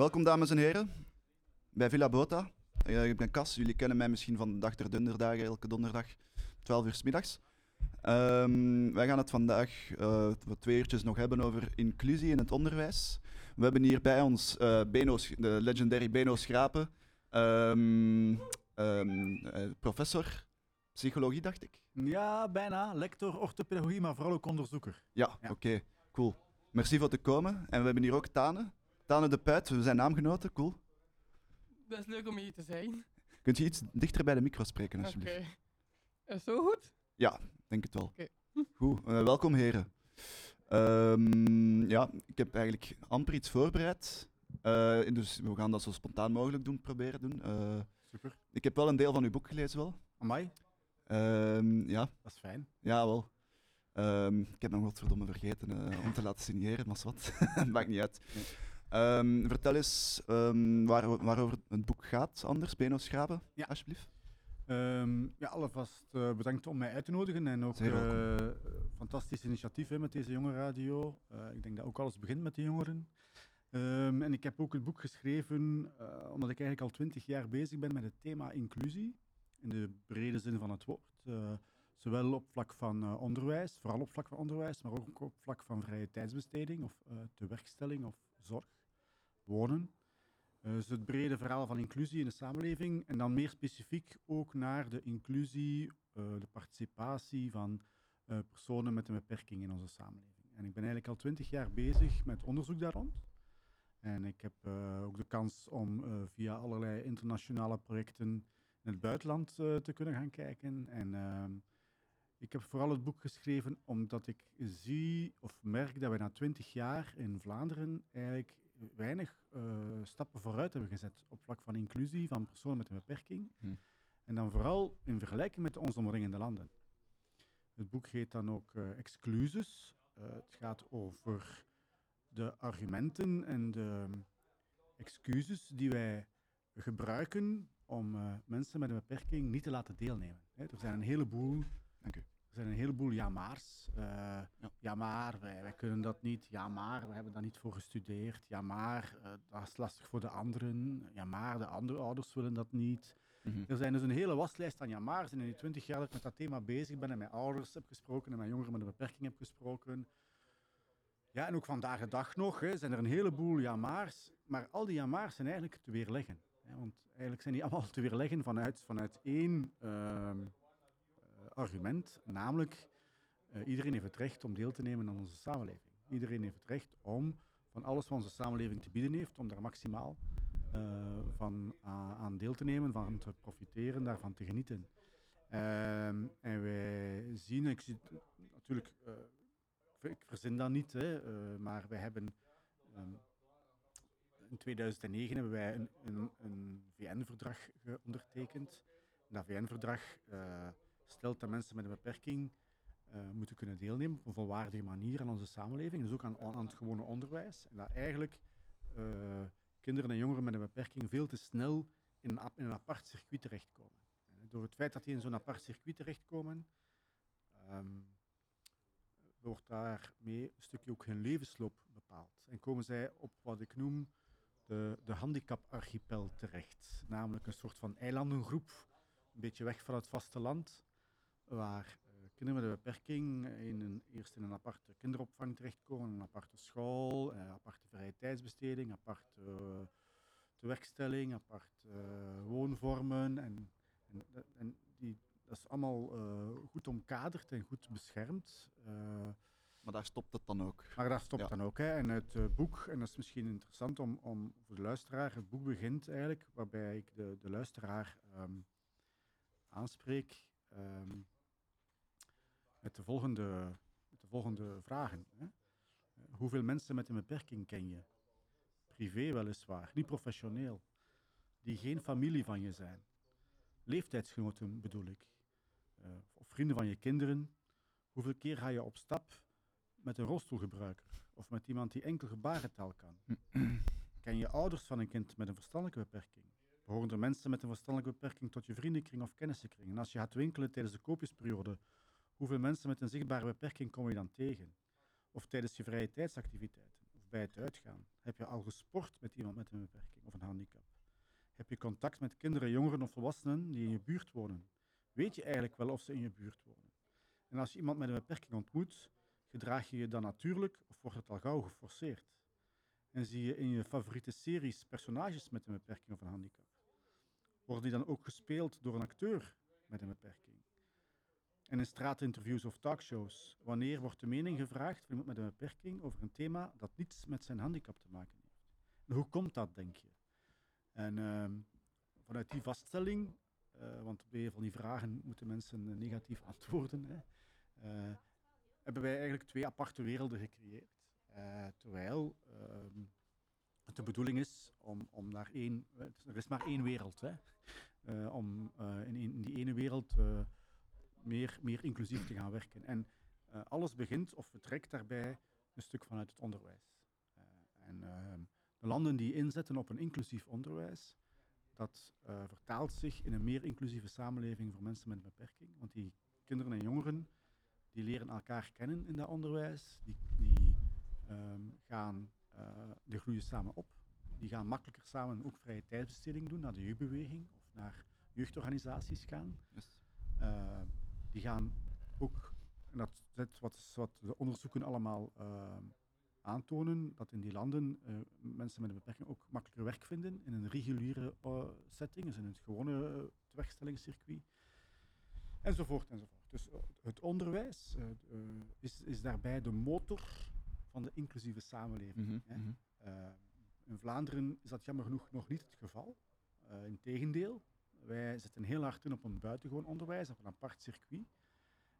Welkom dames en heren bij Villa Bota. Uh, ik ben Cas, jullie kennen mij misschien van de dag der donderdagen, elke donderdag, 12 uur s middags. Um, wij gaan het vandaag uh, twee uurtjes nog hebben over inclusie in het onderwijs. We hebben hier bij ons uh, Beno, de legendary Beno Schrapen, um, um, professor psychologie, dacht ik. Ja, bijna. Lector orthopedagogie, maar vooral ook onderzoeker. Ja, ja. oké, cool. Merci voor te komen. En we hebben hier ook Tane. Tane de Puit, we zijn naamgenoten, cool. Best leuk om hier te zijn. Kunt je iets dichter bij de micro spreken, alsjeblieft? Oké. Okay. Is zo goed? Ja, denk het wel. Oké. Goed, uh, welkom heren. Um, ja, ik heb eigenlijk amper iets voorbereid. Uh, dus we gaan dat zo spontaan mogelijk doen, proberen doen. Uh, Super. Ik heb wel een deel van uw boek gelezen wel. Amai. Um, ja. Dat is fijn. Ja, wel. Um, ik heb nog wat verdomme vergeten uh, om te laten signeren, maar wat. Maakt niet uit. Um, vertel eens waar, waarover het boek gaat, anders, Beno Schrapen, ja. alsjeblieft. ja, alvast uh, bedankt om mij uit te nodigen en ook uh, fantastisch initiatief hè, met deze jonge radio. Uh, ik denk dat ook alles begint met de jongeren. Um, en ik heb ook het boek geschreven omdat ik eigenlijk al twintig jaar bezig ben met het thema inclusie in de brede zin van het woord. Zowel op vlak van onderwijs, vooral op vlak van onderwijs, maar ook op vlak van vrije tijdsbesteding of tewerkstelling of zorg, wonen. dus het brede verhaal van inclusie in de samenleving en dan meer specifiek ook naar de inclusie, de participatie van personen met een beperking in onze samenleving. En ik ben eigenlijk al twintig jaar bezig met onderzoek daar rond. En ik heb ook de kans om via allerlei internationale projecten in het buitenland te kunnen gaan kijken. En uh, ik heb vooral het boek geschreven omdat ik zie of merk dat we na twintig jaar in Vlaanderen eigenlijk weinig uh, stappen vooruit hebben gezet op vlak van inclusie van personen met een beperking. Hm. En dan vooral in vergelijking met onze omringende landen. Het boek heet dan ook Excluses. het gaat over de argumenten en de excuses die wij gebruiken om uh, mensen met een beperking niet te laten deelnemen. Er zijn een heleboel, Dank u. Er zijn een heleboel ja maar's. Uh, ja. ja. maar, wij, wij, kunnen dat niet. Ja maar, we hebben daar niet voor gestudeerd. Ja maar, uh, dat is lastig voor de anderen. Ja maar, de andere ouders willen dat niet. Mm -hmm. Er zijn dus een hele waslijst aan ja maar's. En in die twintig jaar dat ik met dat thema bezig ben en met ouders heb gesproken en met jongeren met een beperking heb gesproken. Ja, en ook vandaag de dag nog hè, zijn er een heleboel ja maar's. Maar al die ja maar's zijn eigenlijk te weerleggen. Ja, want eigenlijk zijn die allemaal te weerleggen vanuit, vanuit één uh, argument, namelijk uh, iedereen heeft het recht om deel te nemen aan onze samenleving. Iedereen heeft het recht om van alles wat onze samenleving te bieden heeft, om daar maximaal uh, van aan deel te nemen, van te profiteren, daarvan te genieten. Ehm, en wij zien, ik zie natuurlijk, ik verzin dat niet, hè, maar wij hebben um, in 2009 hebben wij een, een, een VN-verdrag ondertekend. Dat VN-verdrag stelt dat mensen met een beperking uh, moeten kunnen deelnemen op een volwaardige manier aan onze samenleving, dus ook aan, het gewone onderwijs. En dat eigenlijk uh, kinderen en jongeren met een beperking veel te snel in een, in een apart circuit terechtkomen. Door het feit dat die in zo'n apart circuit terechtkomen, um, wordt daarmee een stukje ook hun levensloop bepaald. En komen zij op wat ik noem de, de handicap-archipel terecht. Namelijk een soort van eilandengroep, een beetje weg van het vasteland, waar uh, kinderen met een beperking in een, eerst in een aparte kinderopvang terechtkomen, een aparte school, een aparte vrije tijdsbesteding, aparte uh, tewerkstelling, aparte woonvormen. En, en, en die, dat is allemaal goed omkaderd en goed beschermd. Maar daar stopt het dan ook. Maar daar stopt ja. dan ook. Hè. En het uh, boek, en dat is misschien interessant om, om voor de luisteraar, het boek begint eigenlijk waarbij ik de, de luisteraar um, aanspreek um, met, de volgende, met de volgende vragen. Hè. Uh, hoeveel mensen met een beperking ken je? Privé weliswaar, niet professioneel. Die geen familie van je zijn. Leeftijdsgenoten bedoel ik. Uh, of vrienden van je kinderen. Hoeveel keer ga je op stap met een rolstoelgebruiker of met iemand die enkel gebarentaal kan? Ken je ouders van een kind met een verstandelijke beperking? Behoren er mensen met een verstandelijke beperking tot je vriendenkring of kennissenkring? En als je gaat winkelen tijdens de koopjesperiode, hoeveel mensen met een zichtbare beperking kom je dan tegen? Of tijdens je vrije tijdsactiviteiten? Of bij het uitgaan? Heb je al gesport met iemand met een beperking of een handicap? Heb je contact met kinderen, jongeren of volwassenen die in je buurt wonen? Weet je eigenlijk wel of ze in je buurt wonen? En als je iemand met een beperking ontmoet, gedraag je je dan natuurlijk of wordt het al gauw geforceerd? En zie je in je favoriete series personages met een beperking of een handicap? Worden die dan ook gespeeld door een acteur met een beperking? En in straatinterviews of talkshows, wanneer wordt de mening gevraagd van iemand met een beperking over een thema dat niets met zijn handicap te maken heeft? Hoe komt dat, denk je? En ehm, vanuit die vaststelling, eh, want een van die vragen moeten mensen eh, negatief antwoorden, hè, eh, hebben wij eigenlijk twee aparte werelden gecreëerd. Terwijl ehm, het de bedoeling is om, om naar één, er is maar één wereld, hè, om in, in die ene wereld meer, meer inclusief te gaan werken. En eh, alles begint of vertrekt daarbij een stuk vanuit het onderwijs. Eh, en ehm, de landen die inzetten op een inclusief onderwijs, dat eh, vertaalt zich in een meer inclusieve samenleving voor mensen met een beperking. Want die kinderen en jongeren die leren elkaar kennen in dat onderwijs, die, die, ehm, gaan, die groeien samen op, die gaan makkelijker samen ook vrije tijdsbesteding doen, naar de jeugdbeweging of naar jeugdorganisaties gaan. Yes. Die gaan ook, en dat is wat, wat de onderzoeken allemaal eh, aantonen, dat in die landen eh, mensen met een beperking ook makkelijker werk vinden in een reguliere eh, setting, dus in het gewone tewerkstellingscircuit, enzovoort, enzovoort. Dus het onderwijs is, is daarbij de motor van de inclusieve samenleving. Mhm, hè. mhm. in Vlaanderen is dat jammer genoeg nog niet het geval. Integendeel, wij zetten heel hard in op een buitengewoon onderwijs, op een apart circuit.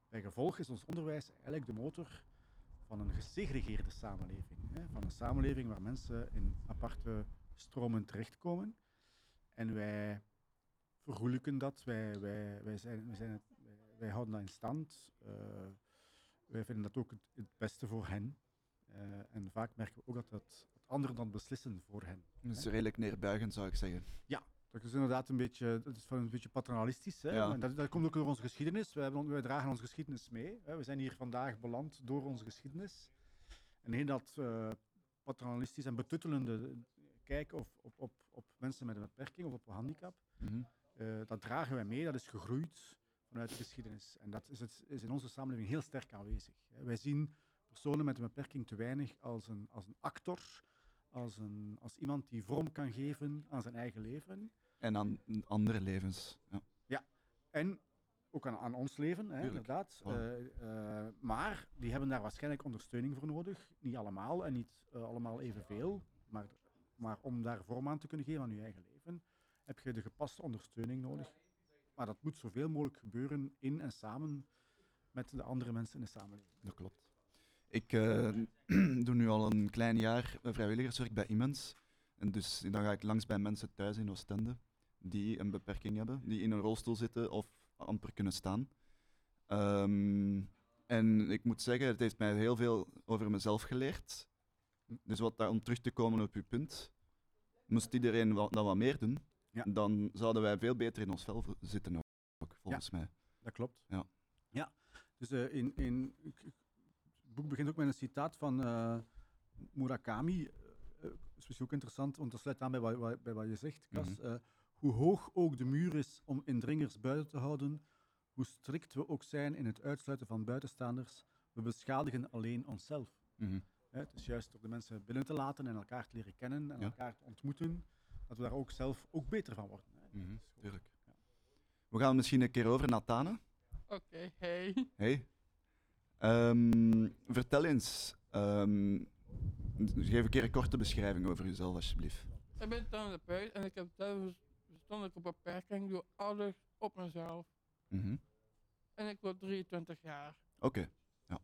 Bij gevolg is ons onderwijs eigenlijk de motor van een gesegregeerde samenleving. Hè? Van een samenleving waar mensen in aparte stromen terechtkomen. En wij vergoelijken dat, wij, wij, wij, zijn, wij, zijn, wij, wij houden dat in stand. Uh, wij vinden dat ook het, het beste voor hen. Uh, en vaak merken we ook dat, dat, dat anderen dan beslissen voor hen. Dat is redelijk neerbuigend, zou ik zeggen. Ja, dat is inderdaad een beetje, dat is een beetje paternalistisch. Hè? Ja. Dat, dat, komt ook door onze geschiedenis. Wij, hebben, wij, dragen onze geschiedenis mee. Hè? We zijn hier vandaag beland door onze geschiedenis. En heel dat uh, paternalistisch en betuttelende kijk op, op, op, op, mensen met een beperking of op een handicap, mm -hmm. uh, dat dragen wij mee. Dat is gegroeid vanuit de geschiedenis. En dat is, het, is in onze samenleving heel sterk aanwezig. Hè? Wij zien personen met een beperking te weinig als een, als een actor, als, een, als iemand die vorm kan geven aan zijn eigen leven. En aan andere levens. Ja, ja. en ook aan, aan ons leven, hè, inderdaad. Oh. Uh, uh, maar die hebben daar waarschijnlijk ondersteuning voor nodig. Niet allemaal en niet uh, allemaal evenveel. Maar, maar om daar vorm aan te kunnen geven aan je eigen leven, heb je de gepaste ondersteuning nodig. Maar dat moet zoveel mogelijk gebeuren in en samen met de andere mensen in de samenleving. Dat klopt. Ik uh, doe nu al een klein jaar vrijwilligerswerk bij Immens. En dus dan ga ik langs bij mensen thuis in Oostende die een beperking hebben, die in een rolstoel zitten of amper kunnen staan. Um, en ik moet zeggen, het heeft mij heel veel over mezelf geleerd. Dus wat daar, om terug te komen op uw punt, moest iedereen wat, dat wat meer doen, ja. dan zouden wij veel beter in ons vel zitten ook, volgens ja, mij. Dat klopt. Ja. ja. Dus uh, in, in, het boek begint ook met een citaat van uh, Murakami. Uh, dat is ook interessant, want dat sluit aan bij wat, bij wat je zegt, Cas. Mm -hmm. Hoe hoog ook de muur is om indringers buiten te houden, hoe strikt we ook zijn in het uitsluiten van buitenstaanders, we beschadigen alleen onszelf. Mm -hmm. Het is juist door de mensen binnen te laten en elkaar te leren kennen en ja. elkaar te ontmoeten, dat we daar ook zelf ook beter van worden. Mm -hmm. Tuurlijk. Ja. We gaan misschien een keer over naar Tane. Oké, okay, hey. Hey. Um, vertel eens, um, geef een keer een korte beschrijving over jezelf, alsjeblieft. Ik ben Tane de Puit en ik heb zelf verstandelijke beperking door ouders op mezelf. Mm -hmm. En ik word 23 jaar. Oké, okay. ja.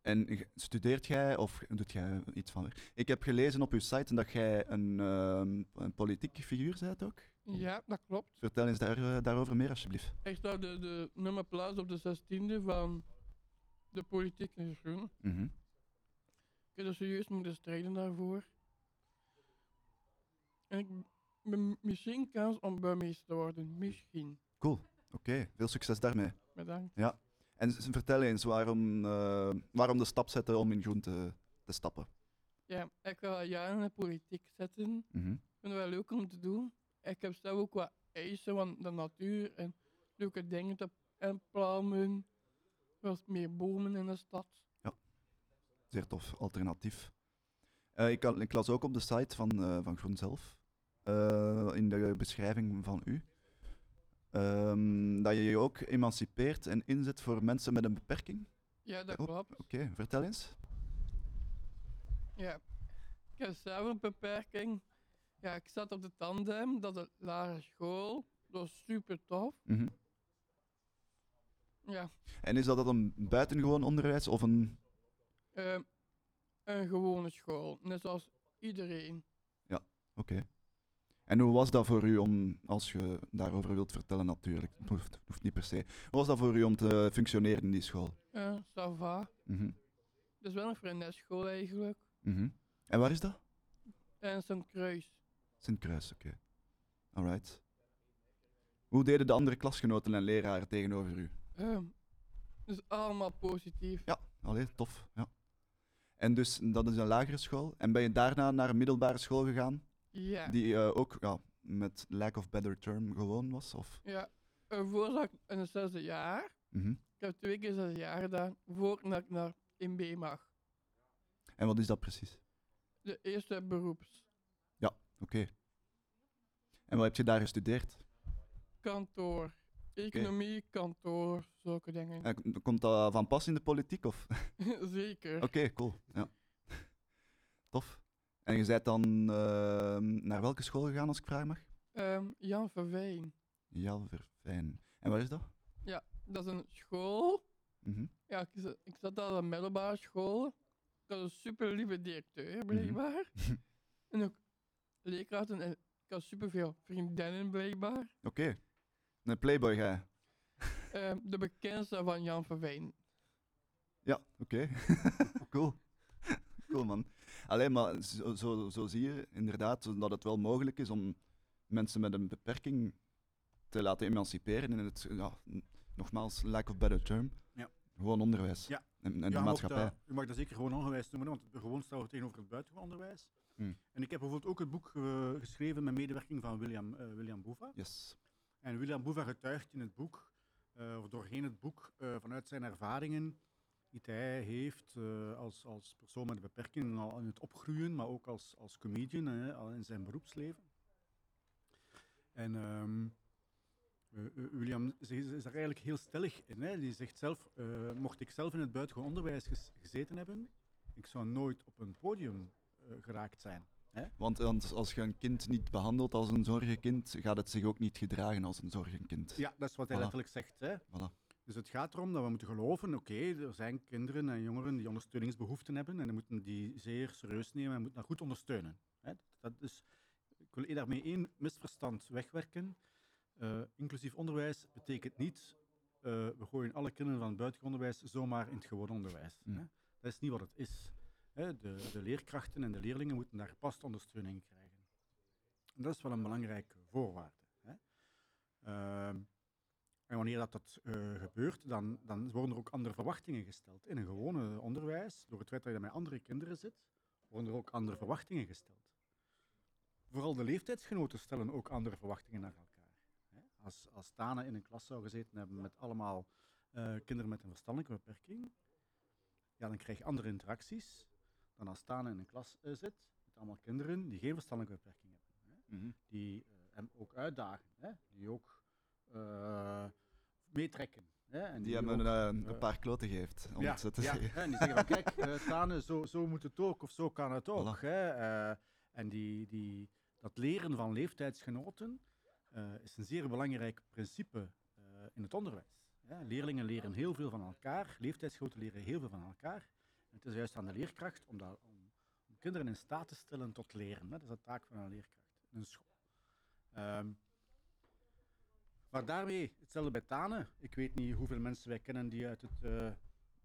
En studeert jij of doet jij iets van? Ik heb gelezen op uw site dat jij een, um, een politieke figuur bent ook. Ja, dat klopt. Vertel eens daar, uh, daarover meer, alsjeblieft. Ik sta de, de nummerplaats op de 16e van de politiek in Groen. Mm -hmm. Ik heb er serieus moeten strijden daarvoor. En ik misschien kans om burgemeester te worden. Misschien. Cool. Oké, okay. veel succes daarmee. Bedankt. Ja. En vertel eens waarom, uh, waarom de stap zetten om in groen te, te stappen. Ja, ik wil al jaren in de politiek zitten. Mhm. Ik vind het wel leuk om te doen. Ik heb zelf ook wat eisen van de natuur en leuke dingen te en planten. Wel meer bomen in de stad. Zeer tof, alternatief. Eh, ik, ik las ook op de site van, eh, van Groen zelf, eh, in de beschrijving van u, ehm, dat je je ook emancipeert en inzet voor mensen met een beperking. Ja, dat Oh. klopt. Oké, vertel eens. Ja. Ik heb zelf een beperking. Ja, ik zat op de tandem, dat is een lagere school. Dat was super tof. Mhm. Ja, En is dat dan een buitengewoon onderwijs of een... ehm, een gewone school. Net zoals iedereen. Oké. En hoe was dat voor u om, als je daarover wilt vertellen natuurlijk, het hoeft, niet per se. Hoe was dat voor u om te functioneren in die school? Eh ça va. Is wel een vriendinnenschool eigenlijk. Mhm. En waar is dat? En Sint Kruis. Sint-Kruis, oké. Alright. Hoe deden de andere klasgenoten en leraren tegenover u? Ehm, dus allemaal positief. Ja, allee, tof. Ja. En dus, dat is een lagere school. En ben je daarna naar een middelbare school gegaan, Ja. die eh, ook ja, met lack of better term gewoon was? Of? Ja. Uh, voor zat ik in het zesde jaar. Mhm. Ik heb twee keer zes jaar gedaan voordat ik naar MB mag. En wat is dat precies? De eerste beroeps. Oké. En wat heb je daar gestudeerd? Kantoor. Economie, kantoor, zulke dingen. En komt dat van pas in de politiek? Of? Zeker. Oké, cool. Ja. Tof. En je bent dan ehm, naar welke school gegaan, als ik vragen mag? Ehm, Jan Verwijn. Jalverfijn. En waar is dat? Dat is een school. Mhm. Ja, ik, zat- ik zat op een middelbare school. Ik had een super lieve directeur, blijkbaar. en ook leerkrachten. En ik had superveel vriendinnen, blijkbaar. Oké. Een playboy ga Ehm, de bekendste van Jan Verwijn. Ja, oké. cool. cool, man. Alleen maar zo, zo, zo zie je inderdaad dat het wel mogelijk is om mensen met een beperking te laten emanciperen in het, ja, nogmaals, lack of better term, Ja. gewoon onderwijs Ja. en, en Ja, de maatschappij. dat- je mag dat zeker gewoon onderwijs noemen, want gewoon staat tegenover het buitengewoon onderwijs. Hmm. En ik heb bijvoorbeeld ook het boek eh, geschreven met medewerking van William, eh, William Boeva. Yes. En William Boeva getuigt in het boek, eh, of doorheen het boek, vanuit zijn ervaringen die hij heeft eh, als, als persoon met een beperking, al in het opgroeien, maar ook als, als comedian hè, al in zijn beroepsleven. En ehm, eh, eh, William is, is daar eigenlijk heel stellig in. Hè. Die zegt zelf, mocht ik zelf in het buitengewoon onderwijs ges- gezeten hebben, ik zou nooit op een podium geraakt zijn. Want, want als je een kind niet behandelt als een zorgenkind, gaat het zich ook niet gedragen als een zorgenkind. Ja, dat is wat hij Voilà. letterlijk zegt. Hè. Voilà. Dus het gaat erom dat we moeten geloven, oké, er zijn kinderen en jongeren die ondersteuningsbehoeften hebben en we moeten die zeer serieus nemen en moeten dat goed ondersteunen. Hè. Dat is, ik wil daarmee één misverstand wegwerken. Eh, inclusief onderwijs betekent niet, eh, we gooien alle kinderen van het buitengewoon onderwijs zomaar in het gewoon onderwijs. Mm. Hè. Dat is niet wat het is. Hè. De, de leerkrachten en de leerlingen moeten daar gepaste ondersteuning krijgen. En dat is wel een belangrijke voorwaarde. Hè. Ehm, en wanneer dat, dat eh, gebeurt, dan, dan worden er ook andere verwachtingen gesteld. In een gewone onderwijs, door het feit dat je met andere kinderen zit, worden er ook andere verwachtingen gesteld. Vooral de leeftijdsgenoten stellen ook andere verwachtingen naar elkaar. Als, als Tane in een klas zou gezeten hebben met allemaal eh, kinderen met een verstandelijke beperking, ja, dan krijg je andere interacties dan als Tane in een klas eh, zit met allemaal kinderen die geen verstandelijke beperking hebben. Hè Mhm. die hem ook uitdagen, hè? die ook meetrekken. Hè? En Die hebben ook, een, eh, een eh, paar kloten geeft, om ja, het zo te ja, zeggen. en die zeggen van kijk, eh Tane, zo, zo moet het ook, of zo kan het ook. Voilà. Hè? Eh, en die, die, dat leren van leeftijdsgenoten eh, is een zeer belangrijk principe eh, in het onderwijs. Hè? Leerlingen leren heel veel van elkaar, leeftijdsgenoten leren heel veel van elkaar. En het is juist aan de leerkracht om, dat, om, om kinderen in staat te stellen tot leren. Hè? Dat is de taak van een leerkracht in een school. Ehm, maar daarmee, hetzelfde bij Tane. Ik weet niet hoeveel mensen wij kennen die uit het eh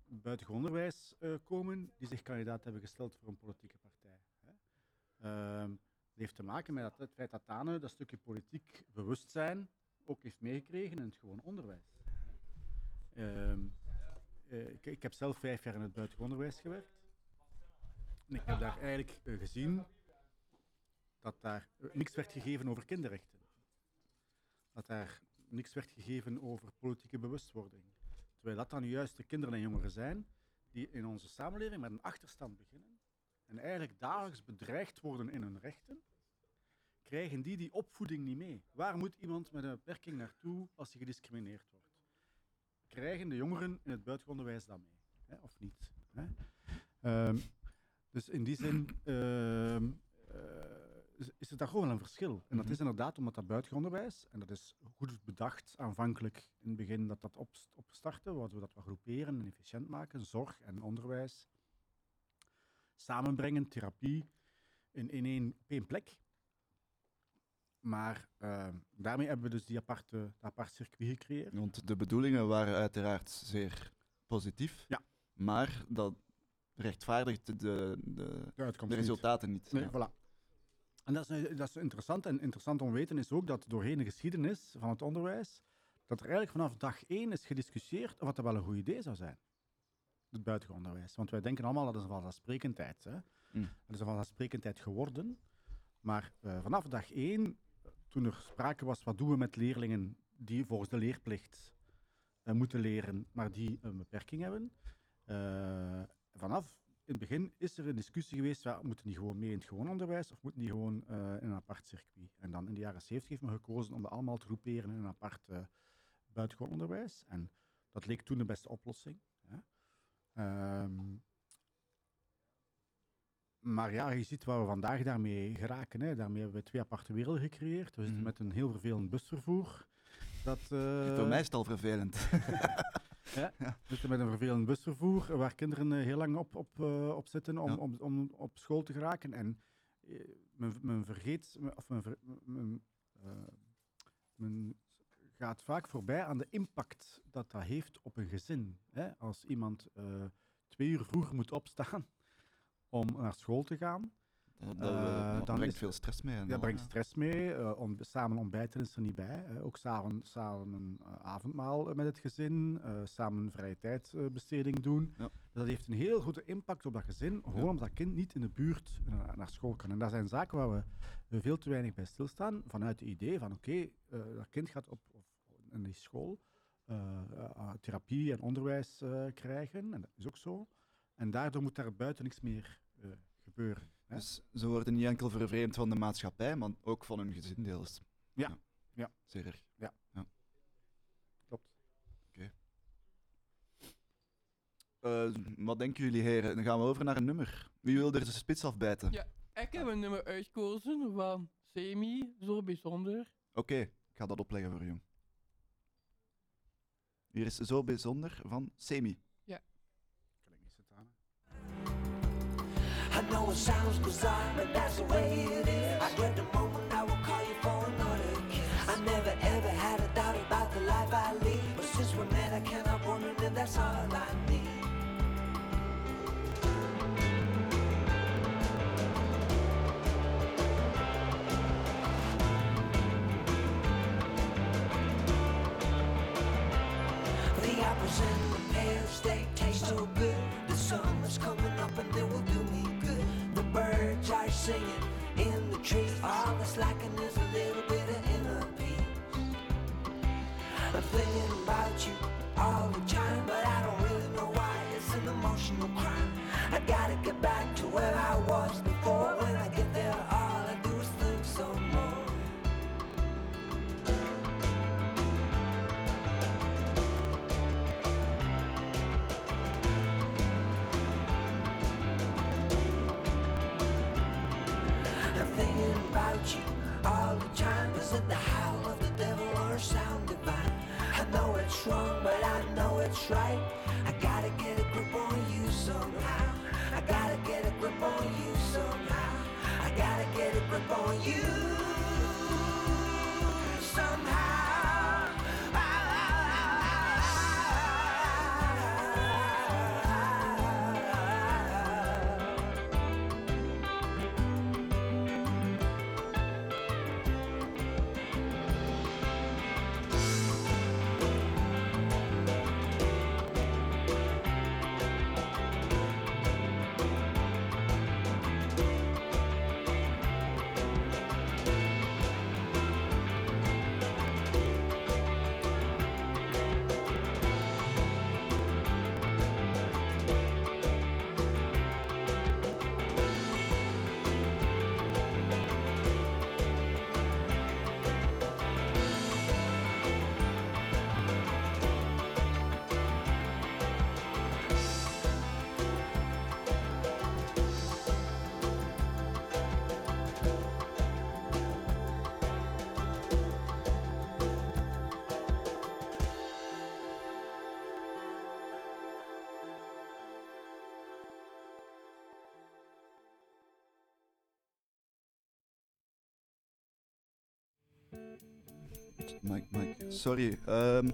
buitengewoon onderwijs eh, komen, die zich kandidaat hebben gesteld voor een politieke partij. Hè. Ehm, dat heeft te maken met het feit dat Tane dat stukje politiek bewustzijn ook heeft meegekregen in het gewoon onderwijs. Ehm, eh, ik, ik heb zelf vijf jaar in het buitengewoon onderwijs gewerkt. En ik heb daar eigenlijk gezien dat daar niks werd gegeven over kinderrechten. Dat daar niks werd gegeven over politieke bewustwording. Terwijl dat dan juist de kinderen en jongeren zijn die in onze samenleving met een achterstand beginnen en eigenlijk dagelijks bedreigd worden in hun rechten, krijgen die die opvoeding niet mee. Waar moet iemand met een beperking naartoe als hij gediscrimineerd wordt? Krijgen de jongeren in het buitenonderwijs dat mee? Hè, of niet? Hè? Ehm, dus in die zin ehm, eh, is, het daar gewoon wel een verschil. En dat Mhm. is inderdaad omdat dat buitenonderwijs, en dat is goed bedacht aanvankelijk in het begin dat dat op, opstarten, wat we dat wat groeperen en efficiënt maken, zorg en onderwijs, samenbrengen, therapie, in, in één, op één plek. Maar ehm, daarmee hebben we dus die aparte, dat apart circuit gecreëerd. Want de bedoelingen waren uiteraard zeer positief. Ja. Maar dat rechtvaardigt de, de, de, resultaten niet. Nee, Ja. voilà. En dat is, dat is interessant. En interessant om te weten is ook dat doorheen de geschiedenis van het onderwijs, dat er eigenlijk vanaf dag één is gediscussieerd of dat wel een goed idee zou zijn. Het buitengewoon onderwijs. Want wij denken allemaal dat is een vanzelfsprekendheid. Hè? Mm. Dat is een vanzelfsprekendheid geworden. Maar eh, vanaf dag één, toen er sprake was, wat doen we met leerlingen die volgens de leerplicht eh, moeten leren, maar die een beperking hebben. eh, vanaf in het begin is er een discussie geweest, ja, moeten die gewoon mee in het gewoon onderwijs of moeten die gewoon eh, in een apart circuit? En dan in de jaren 70 heeft men gekozen om dat allemaal te groeperen in een apart eh buitengewoon onderwijs. En dat leek toen de beste oplossing. Hè. Ehm, maar ja, je ziet waar we vandaag daarmee geraken. Hè. Daarmee hebben we twee aparte werelden gecreëerd. We zitten Mhm. met een heel vervelend busvervoer. Dat, eh, Voor mij is het al vervelend. we zitten met een vervelend busvervoer waar kinderen eh, heel lang op, op, eh, op zitten om, Ja. om, om op school te geraken. En eh, men, men vergeet, of men, ver- men, eh, men gaat vaak voorbij aan de impact dat dat heeft op een gezin. Hè? Als iemand eh, twee uur vroeger moet opstaan om naar school te gaan, Dat, Eh, dan brengt is- veel stress mee. dat dan, brengt ja. stress mee. eh, om, samen ontbijten is er niet bij. hè. ook samen, samen een eh, avondmaal eh, met het gezin. eh, samen een vrije tijdbesteding doen. Ja. Dat heeft een heel grote impact op dat gezin. Gewoon Ja. omdat dat kind niet in de buurt eh, naar school kan. En dat zijn zaken waar we eh, veel te weinig bij stilstaan. Vanuit het idee van oké, eh, dat kind gaat op, op in die school eh, eh, therapie en onderwijs eh, krijgen. En dat is ook zo. En daardoor moet daar buiten niks meer eh, gebeuren. Dus ze worden niet enkel vervreemd van de maatschappij, maar ook van hun gezin deels. Ja. Ja. Zeer erg. Klopt. Eh, wat denken jullie, heren? Dan gaan we over naar een nummer. Wie wil er de spits afbijten? Ja. Ik heb een nummer uitgekozen van Semi, zo bijzonder. Oké, ik ga dat opleggen voor jong. Hier is Zo Bijzonder van Semi. I know it sounds bizarre, but that's the way it is. I get the moment I will call you for another kiss. I never ever had a doubt about the life I lead. But since we met, I cannot wonder if that's all I need. The apples and the pears, they taste so good. The summer's coming up and they will do birds singing in the trees. All that's lacking is a little bit of inner peace. I'm thinking about you all the time, but I don't really know why. It's an emotional crime. I gotta get back to where I was before. Time. The howl of the devil or sound divine? I know it's wrong, but I know it's right. I gotta get a grip on you somehow. I gotta get a grip on you somehow. I gotta get a grip on you Mike, Mike. Sorry, ehm,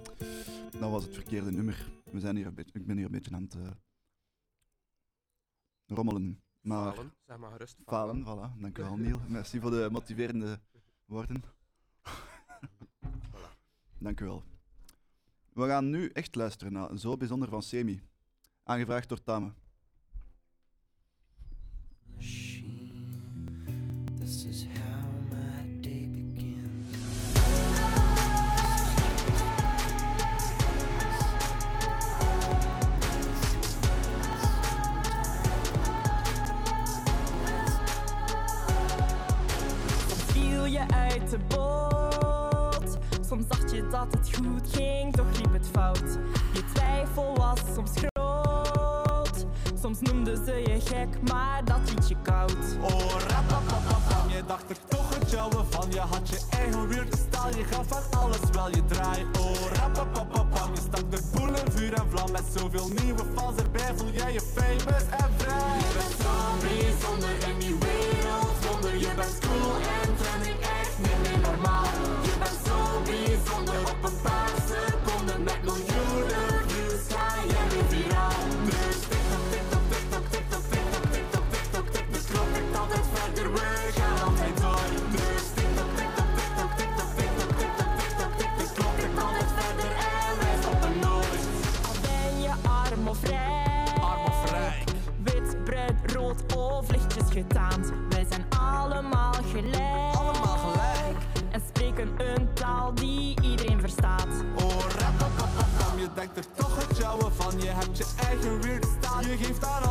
dat was het verkeerde nummer. We zijn hier een beetje, ik ben hier een beetje aan het eh, rommelen. Maar, falen, zeg maar gerust. Falen, falen voilà. Dankjewel, Neil. Merci voor de motiverende woorden. voilà. Dankjewel. We gaan nu echt luisteren naar Zo Bijzonder van Semi, aangevraagd door Tame.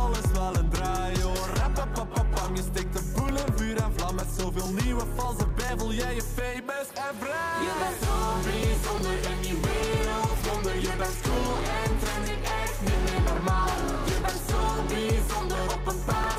alles wel een draai hoor. Rappapapapam, je steekt de boel in vuur en vlam Met zoveel nieuwe valse bij voel jij je famous en vrij. Je bent zo zonder in die wereld. Zonder. Je bent cool en trendy, echt niet meer normaal. Je bent zo bijzonder op een paar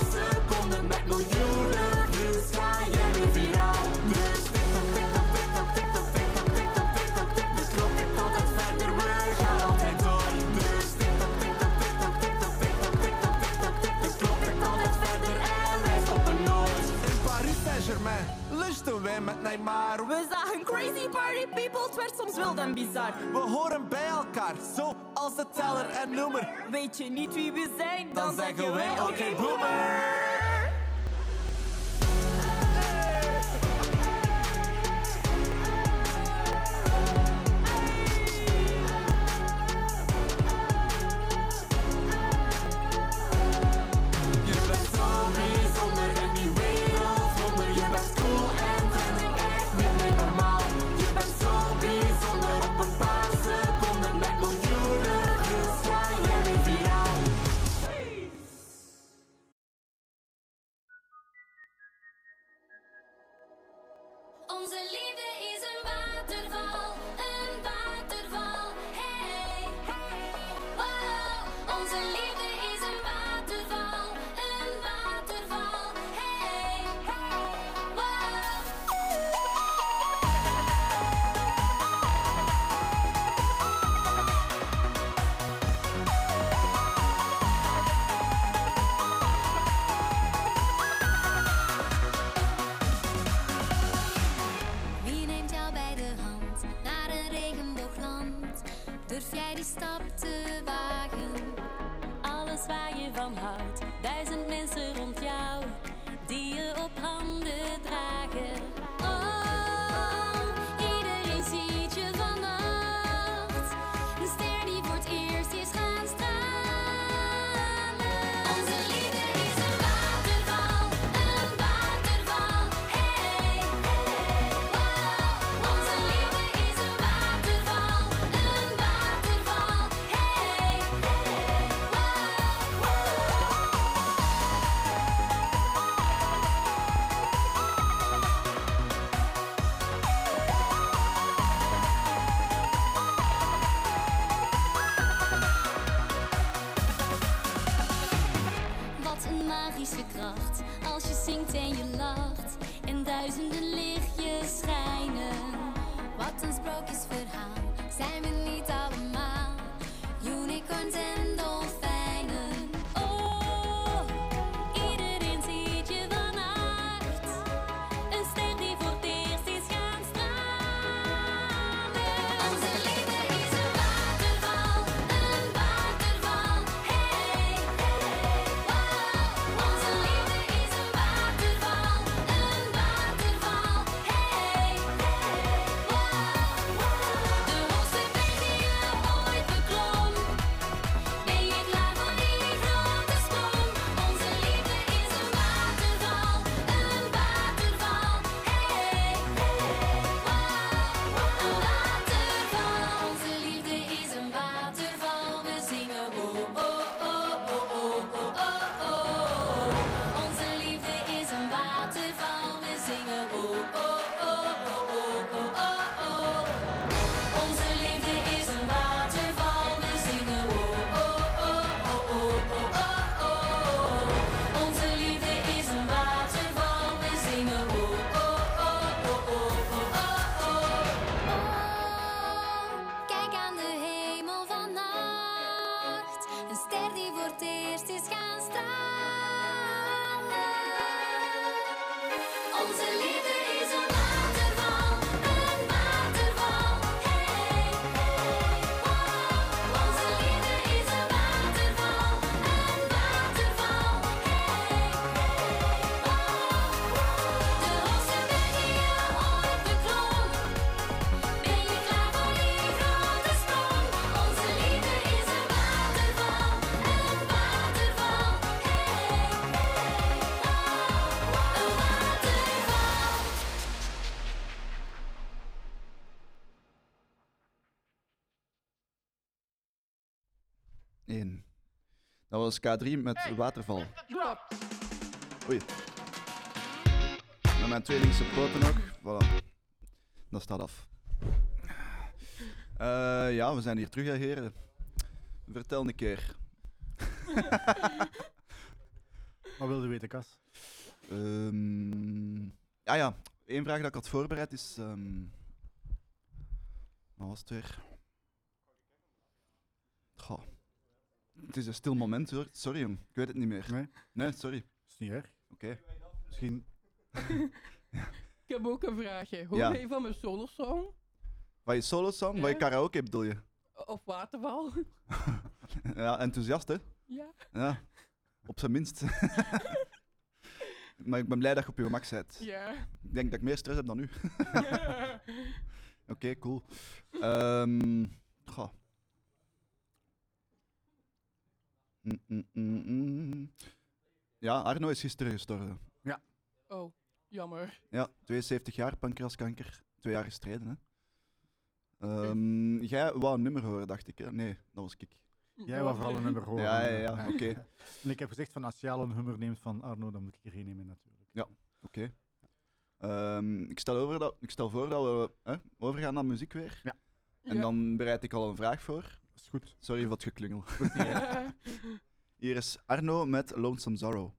met Neymar. We zagen crazy party people, het werd soms wild en bizar. We horen bij elkaar, zo als de teller en nummer. Weet je niet wie we zijn, dan, zeggen wij oké okay. Was K3 met Waterval. Klopt. Oei. Met mijn twee linkse poten ook. Voilà. Dat staat af. Eh, ja, we zijn hier terug, hè, heren. Vertel een keer. Wat wilde je weten, Kas? Ehm ja, ja. Eén vraag dat ik had voorbereid is... ehm wat was het weer? Goh. Het is een stil moment, hoor. Sorry, jong. Ik weet het niet meer. Nee? Nee, sorry. is niet erg. Oké. Misschien... Ik heb ook een vraagje. Hoe Ja. je van mijn solosong? Wat je solo-song? Wat je Ja. karaoke bedoel je? Of waterval? Ja, enthousiast, hè? ja. Ja. Op zijn minst. maar ik ben blij dat je op je gemak bent. Ja. Ik denk dat ik meer stress heb dan u. ja. Oké, cool. Ehm goh. Mm, mm, mm. Ja, Arno is gisteren gestorven. Oh, jammer. Ja, 72 jaar, pancreaskanker. Twee jaar gestreden, hè. Ehm, jij wou een nummer horen, dacht ik. Hè? Nee, dat was ik. Jij wou vooral een nummer horen. Ja, ja, ja, oké. En ik heb gezegd van als jij al een hummer neemt van Arno, dan moet ik er geen nemen natuurlijk. Oké. Ehm, ik, stel over dat, ik stel voor dat we hè, overgaan naar muziek weer. Ja. En Ja. dan bereid ik al een vraag voor. Is goed. Sorry voor het geklungel. Ja. Hier is Arno met Lonesome Sorrow.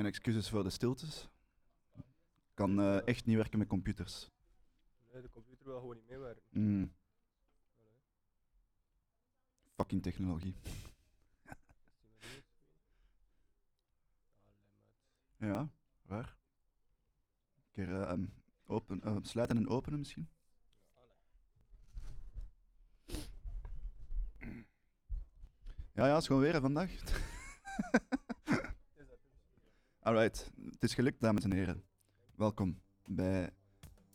Mijn excuses voor de stiltes. Ik kan eh, echt niet werken met computers. Nee, de computer wil gewoon niet meewerken. Mm. Fucking technologie. Ja, waar? Een keer eh, open, eh, sluiten en openen misschien? Ja, ja, het is gewoon weer hè, vandaag. Alright, het is gelukt, dames en heren. Welkom bij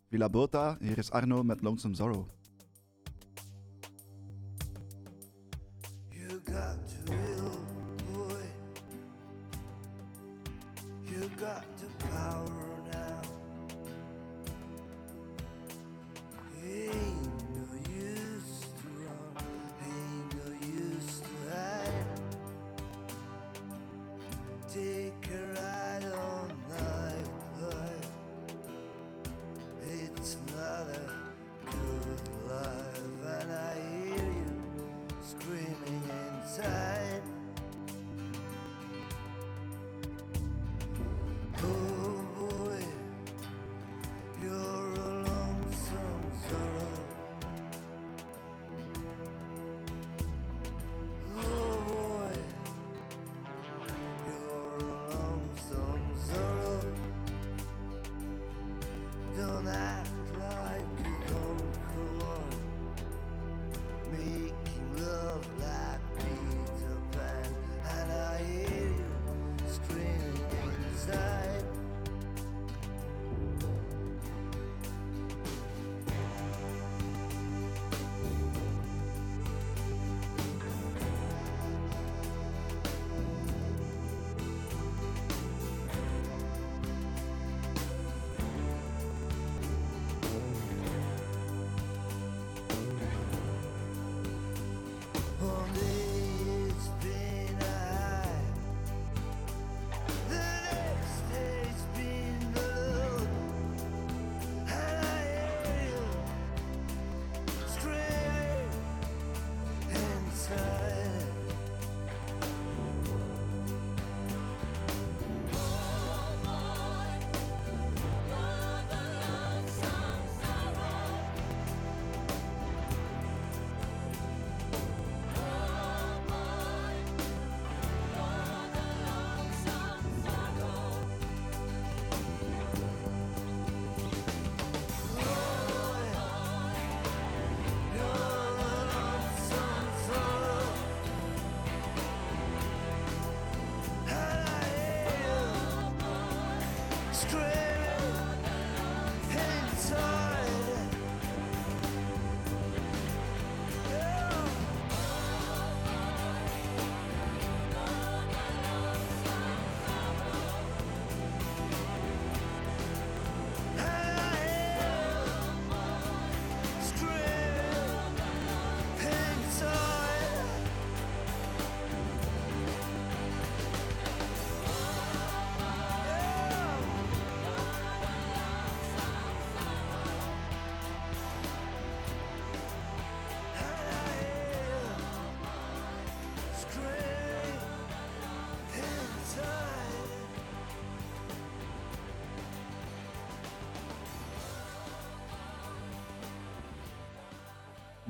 Villa Bota. Hier is Arno met Lonesome Sorrow.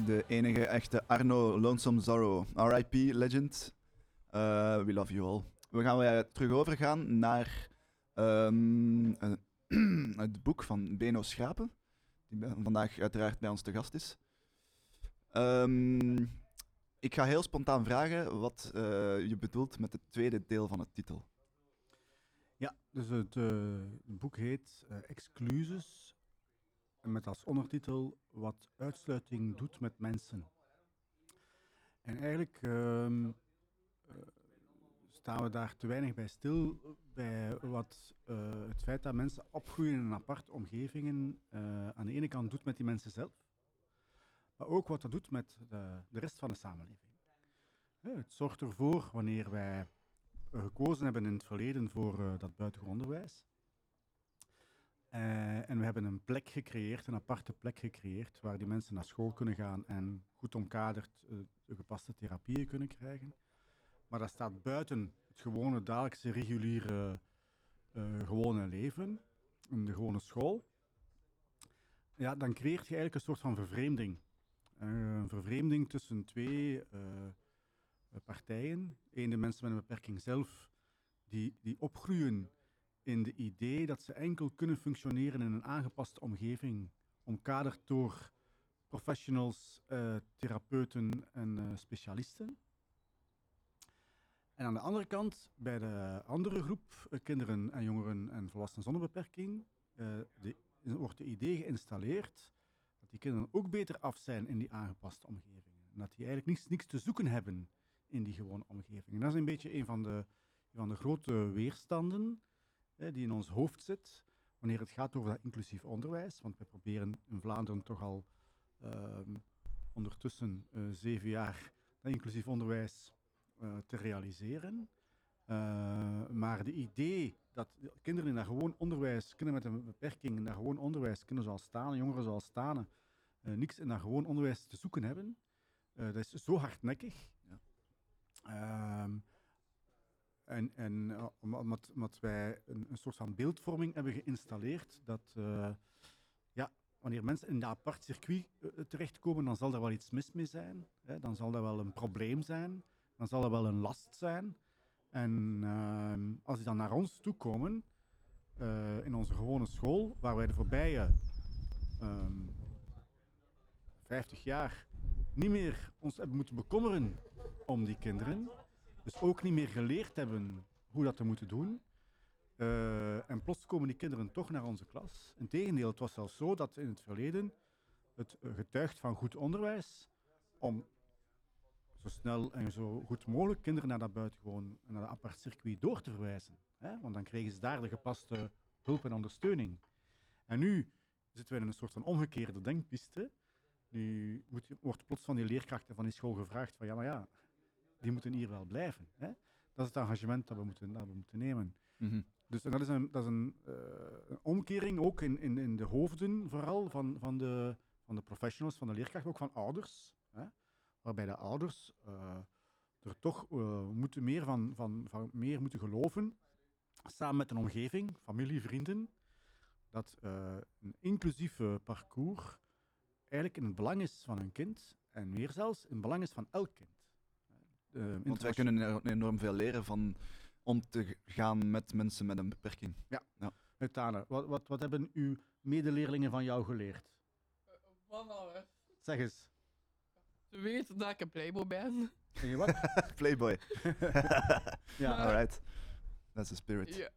De enige echte Arno Lonesome Zorro. RIP Legend. Eh, we love you all. We gaan weer terug overgaan naar ehm, eh, het boek van Beno Schrapen. Die vandaag uiteraard bij ons te gast is. Ehm, ik ga heel spontaan vragen wat eh, je bedoelt met het tweede deel van het titel. Ja, dus het, eh, het boek heet Excluses. Met als ondertitel Wat uitsluiting doet met mensen. En eigenlijk ehm, eh, staan we daar te weinig bij stil bij wat eh, het feit dat mensen opgroeien in een aparte omgevingen eh, aan de ene kant doet met die mensen zelf, maar ook wat dat doet met de, de rest van de samenleving. Het zorgt ervoor, wanneer wij gekozen hebben in het verleden voor dat buitengewoon onderwijs. Eh, en we hebben een plek gecreëerd, een aparte plek gecreëerd, waar die mensen naar school kunnen gaan en goed omkaderd eh, gepaste therapieën kunnen krijgen. Maar dat staat buiten het gewone dagelijkse, reguliere, eh, gewone leven, in de gewone school. Ja, dan creëert je eigenlijk een soort van vervreemding. Een vervreemding tussen twee partijen. Eén, de mensen met een beperking zelf, die, die opgroeien in de idee dat ze enkel kunnen functioneren in een aangepaste omgeving, omkaderd door professionals, eh, therapeuten en eh, specialisten. En aan de andere kant, bij de andere groep, eh, kinderen en jongeren en volwassenen zonder beperking, wordt het idee geïnstalleerd dat die kinderen ook beter af zijn in die aangepaste omgevingen. En dat die eigenlijk niets, niks te zoeken hebben in die gewone omgeving. En dat is een beetje een van de, een van de grote weerstanden die in ons hoofd zit wanneer het gaat over dat inclusief onderwijs. Want we proberen in Vlaanderen toch al ehm, ondertussen eh, zeven jaar dat inclusief onderwijs eh, te realiseren. Eh, maar de idee dat de kinderen in dat gewoon onderwijs, kinderen met een beperking in dat gewoon onderwijs, kinderen zoals staan, jongeren zoals staan, niks in dat gewoon onderwijs te zoeken hebben, dat is zo hardnekkig. Ja. Ehm, en en eh, omdat- omdat, wij een, een soort van beeldvorming hebben geïnstalleerd, dat eh, ja, wanneer mensen in dat apart circuit eh, terechtkomen, dan zal er wel iets mis mee zijn. Hè? Dan zal dat wel een probleem zijn. Dan zal dat wel een last zijn. En als die dan naar ons toe komen, in onze gewone school, waar wij de voorbije ehm 50 jaar niet meer ons hebben moeten bekommeren om die kinderen, dus ook niet meer geleerd hebben hoe dat te moeten doen. Eh, en plots komen die kinderen toch naar onze klas. Integendeel, het was zelfs zo dat in het verleden het eh, getuigt van goed onderwijs om zo snel en zo goed mogelijk kinderen naar dat buitengewoon, naar dat apart circuit door te verwijzen. Hè? Want dan kregen ze daar de gepaste hulp en ondersteuning. En nu zitten we in een soort van omgekeerde denkpiste. Nu wordt plots van die leerkrachten van die school gevraagd van ja, maar ja, die moeten hier wel blijven. Hè? Dat is het engagement dat we moeten, dat we moeten nemen. Mhm. Dus en dat is een, dat is een, eh, een omkering ook in, in, in de hoofden vooral van, van, de, van de professionals, van de leerkrachten, ook van ouders. Hè? Waarbij de ouders eh, er toch eh, moeten meer van, van, van meer moeten geloven, samen met een omgeving, familie, vrienden, dat een inclusief parcours eigenlijk in het belang is van een kind en meer zelfs in het belang is van elk kind. Eh, Want wij kunnen er enorm veel leren van om te gaan met mensen met een beperking. Met Tane, wat, wat, wat hebben uw medeleerlingen van jou geleerd? Van alles. Zeg eens. Ze weten dat ik een playboy ben. Zeg je wat? Playboy. ja, Alright. That's the spirit. Ja.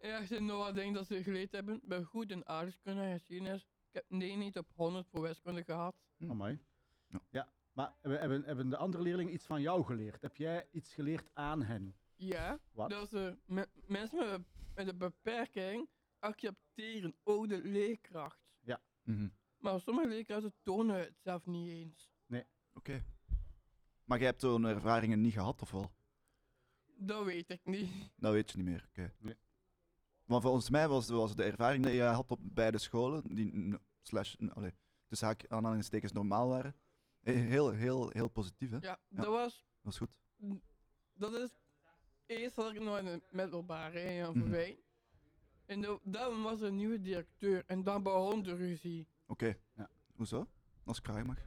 Ja, er zijn nog wat dingen dat ze geleerd hebben. Ik ben goed in aardrijkskunde en geschiedenis. Ik heb 9 op 100 voor wiskunde gehad. Amai. Ja. Ja, maar hebben, hebben, hebben de andere leerlingen iets van jou geleerd? Heb jij iets geleerd aan hen? Ja, Wat? dat ze me- mensen met, een- met een beperking accepteren, ook de leerkracht. Mhm. Maar sommige leerkrachten tonen het zelf niet eens. Oké. Maar jij hebt zo'n ervaringen niet gehad, of wel? Dat weet ik niet. Dat weet je niet meer. Oké. Nee. Maar volgens mij was, was de ervaring die je had op beide scholen, die slash, allee, haak aanhalingstekens normaal waren, heel, heel, heel positief. Hè? Ja, dat was Dat is goed. dat is eerst had ik nog in het middelbare in Jan Mhm. En da- dan was er een nieuwe directeur en dan begon de ruzie. Oké. Ja. Hoezo? Als kraai mag.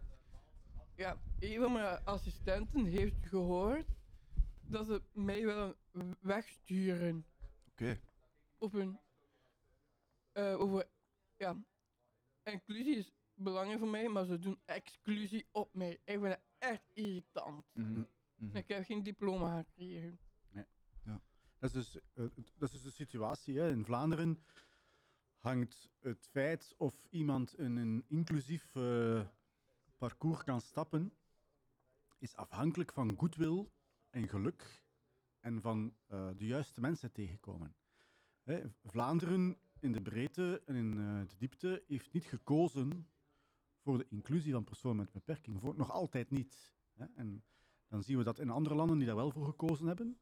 Ja, een van mijn assistenten heeft gehoord dat ze mij willen wegsturen Oké. op een. eh, over. Ja, inclusie is belangrijk voor mij, maar ze doen exclusie op mij. Ik vind het echt irritant. Mhm. Mhm. Ik heb geen diploma gekregen. Dat is dus, eh, dat is dus de situatie. Hè. In Vlaanderen hangt het feit of iemand in een inclusief eh, parcours kan stappen, is afhankelijk van goodwill en geluk en van eh, de juiste mensen tegenkomen. Hè, Vlaanderen in de breedte en in eh, de diepte heeft niet gekozen voor de inclusie van personen met beperking. Voor, nog altijd niet. Hè. En dan zien we dat in andere landen die daar wel voor gekozen hebben.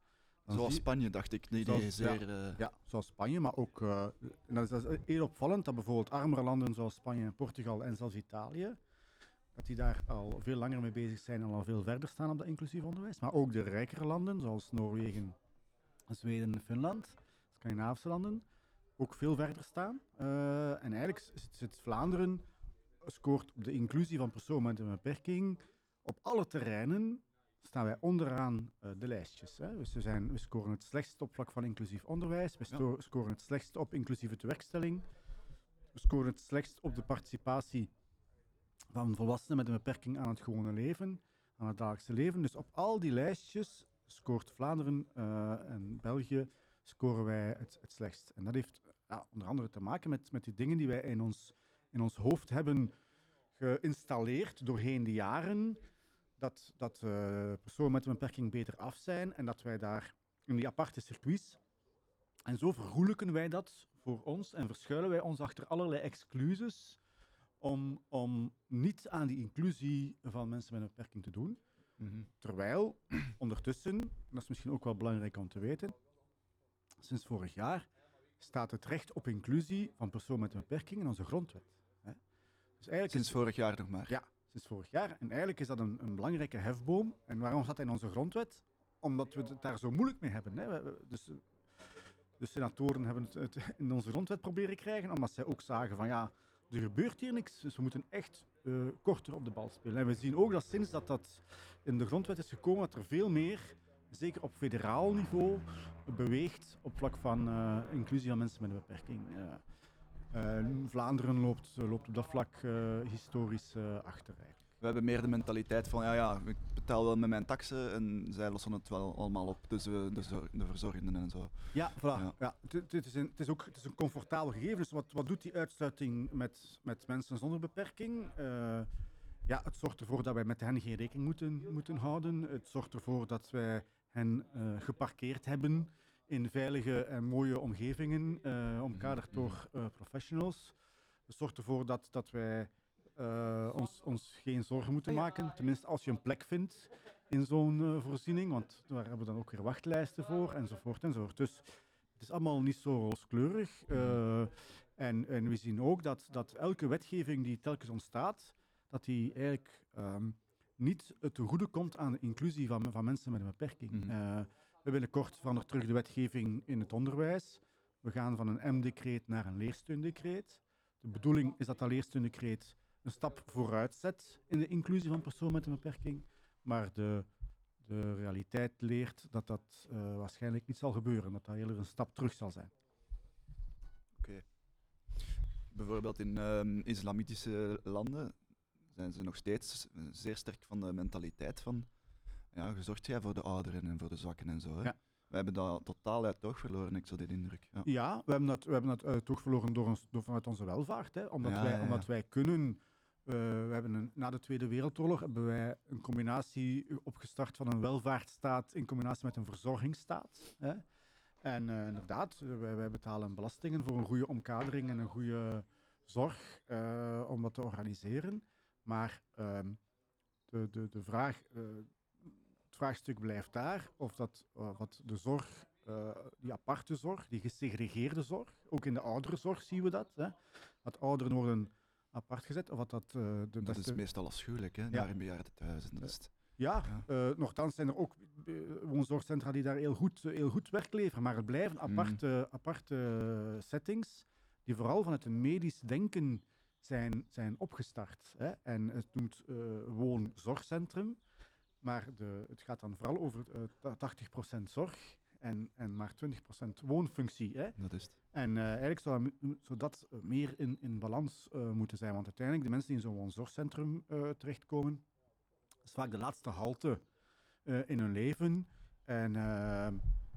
dan Zoals Spanje, dacht ik. Nee, Zoals- zeer... eh, ja, zoals Spanje, maar ook. en dat, is, dat is heel opvallend dat bijvoorbeeld armere landen zoals Spanje en Portugal en zelfs Italië. dat die daar al veel langer mee bezig zijn en al veel verder staan op dat inclusief onderwijs. Maar ook de rijkere landen, zoals Noorwegen, Zweden en Finland, Scandinavische landen, ook veel verder staan. Eh, en eigenlijk zit, zit Vlaanderen, scoort op de inclusie van personen met een beperking op alle terreinen staan wij onderaan eh, de lijstjes. Hè. Dus we, zijn, we scoren het slechtst op vlak van inclusief onderwijs. We scoren het slechtst op inclusieve tewerkstelling. We scoren het slechtst op de participatie van volwassenen met een beperking aan het gewone leven, aan het dagelijkse leven. Dus op al die lijstjes scoort Vlaanderen eh, en België scoren wij het, het slechtst. En dat heeft ja, onder andere te maken met, met die dingen die wij in ons, in ons hoofd hebben geïnstalleerd doorheen de jaren dat, dat eh, personen met een beperking beter af zijn en dat wij daar in die aparte circuits. En zo vergoelijken wij dat voor ons en verschuilen wij ons achter allerlei excuses om, om niet aan die inclusie van mensen met een beperking te doen. Mhm. Terwijl ondertussen, en dat is misschien ook wel belangrijk om te weten, sinds vorig jaar staat het recht op inclusie van personen met een beperking in onze grondwet. Dus eigenlijk Sinds is- vorig jaar nog maar. ja, sinds vorig jaar. En eigenlijk is dat een, een belangrijke hefboom. En waarom staat dat in onze grondwet? Omdat we het daar zo moeilijk mee hebben. Hè. Dus, de senatoren hebben het, het in onze grondwet proberen krijgen, omdat zij ook zagen van ja, er gebeurt hier niks. Dus we moeten echt eh, korter op de bal spelen. En we zien ook dat sinds dat dat in de grondwet is gekomen, dat er veel meer, zeker op federaal niveau, beweegt op vlak van eh, inclusie van mensen met een beperking. Vlaanderen loopt, loopt op dat vlak eh, historisch eh, achter. eigenlijk. We hebben meer de mentaliteit van, ja, ja, ik betaal wel met mijn taxen en zij lossen het wel allemaal op, dus de, de verzorgenden en zo. Ja, voilà. Ja. Ja. het, is een, het is ook het is een comfortabel gegeven. Dus wat, wat doet die uitsluiting met, met mensen zonder beperking? Eh, ja, het zorgt ervoor dat wij met hen geen rekening moeten, moeten houden. Het zorgt ervoor dat wij hen eh, geparkeerd hebben in veilige en mooie omgevingen, eh omkaderd door eh, professionals. Het zorgt ervoor dat, dat wij eh, ons, ons geen zorgen moeten maken. Tenminste, als je een plek vindt in zo'n voorziening, want daar hebben we dan ook weer wachtlijsten voor, enzovoort, enzovoort. Dus het is allemaal niet zo rooskleurig. eh, en, en we zien ook dat, dat elke wetgeving die telkens ontstaat, dat die eigenlijk ehm, niet ten goede komt aan de inclusie van, van mensen met een beperking. Mhm. We willen veranderen terug de wetgeving in het onderwijs. We gaan van een M-decreet naar een leersteundecreet. De bedoeling is dat dat leersteundecreet een stap vooruit zet in de inclusie van personen met een beperking. Maar de, de realiteit leert dat dat eh, waarschijnlijk niet zal gebeuren. Dat dat eerder een stap terug zal zijn. Bijvoorbeeld in ehm, islamitische landen zijn ze nog steeds zeer sterk van de mentaliteit van, ja, gezorgd jij voor de ouderen en voor de zwakken en zo. Hè? Ja. We hebben dat totaal uit het oog verloren, ik zo dit indruk. Ja. Ja, we hebben dat, we hebben dat uit toch verloren door ons, door, vanuit onze welvaart. Hè? Omdat, wij, omdat wij kunnen. eh, we hebben een, na de Tweede Wereldoorlog hebben wij een combinatie opgestart van een welvaartsstaat in combinatie met een verzorgingsstaat. Hè? En eh, inderdaad, wij, wij betalen belastingen voor een goede omkadering en een goede zorg eh, om dat te organiseren. Maar ehm, de, de, de vraag, het vraagstuk blijft daar of dat eh, wat de zorg, eh, die aparte zorg, die gesegregeerde zorg, ook in de ouderenzorg zien we dat, hè, dat ouderen worden apart gezet, of wat dat eh, de Dat is meestal afschuwelijk, hè, daar in bejaardentehuizen. Het. Ja, Ja. eh, nochtans zijn er ook woonzorgcentra die daar heel goed, heel goed werk leveren, maar het blijven aparte, aparte settings die vooral vanuit een medisch denken zijn, zijn opgestart. Hè? En het noemt woonzorgcentrum, maar de, het gaat dan vooral over eh, ta- 80% zorg en, en maar 20% woonfunctie. Hè? Dat is het. En eh, eigenlijk zou zou dat eh, meer in, in balans eh, moeten zijn. Want uiteindelijk, de mensen die in zo'n woonzorgcentrum eh, terechtkomen, is vaak de laatste halte eh, in hun leven. En eh,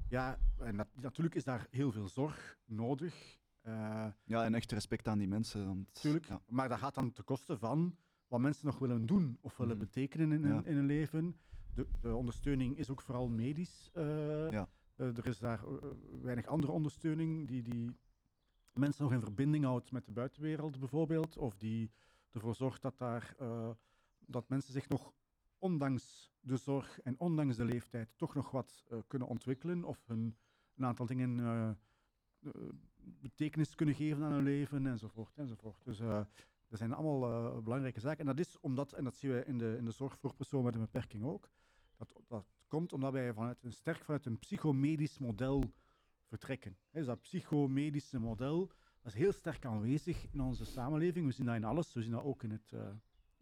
ja, en dat, natuurlijk is daar heel veel zorg nodig. Eh, Ja, en echt respect aan die mensen. Want, Tuurlijk, Ja. maar dat gaat dan ten koste van wat mensen nog willen doen of willen Mhm. betekenen in, hun- in hun leven. De, de ondersteuning is ook vooral medisch. eh, Ja. eh, er is daar eh, weinig andere ondersteuning die, die mensen nog in verbinding houdt met de buitenwereld bijvoorbeeld. Of die ervoor zorgt dat, daar, dat mensen zich nog ondanks de zorg en ondanks de leeftijd toch nog wat kunnen ontwikkelen of hun, een aantal dingen betekenis kunnen geven aan hun leven enzovoort. enzovoort. Dus dat zijn allemaal eh, belangrijke zaken. En dat is omdat, en dat zien we in de, in de zorg voor personen met een beperking ook, dat, dat komt omdat wij vanuit een, sterk vanuit een psychomedisch model vertrekken. Hè, Dus dat psychomedische model dat is heel sterk aanwezig in onze samenleving. We zien dat in alles. We zien dat ook in het, eh,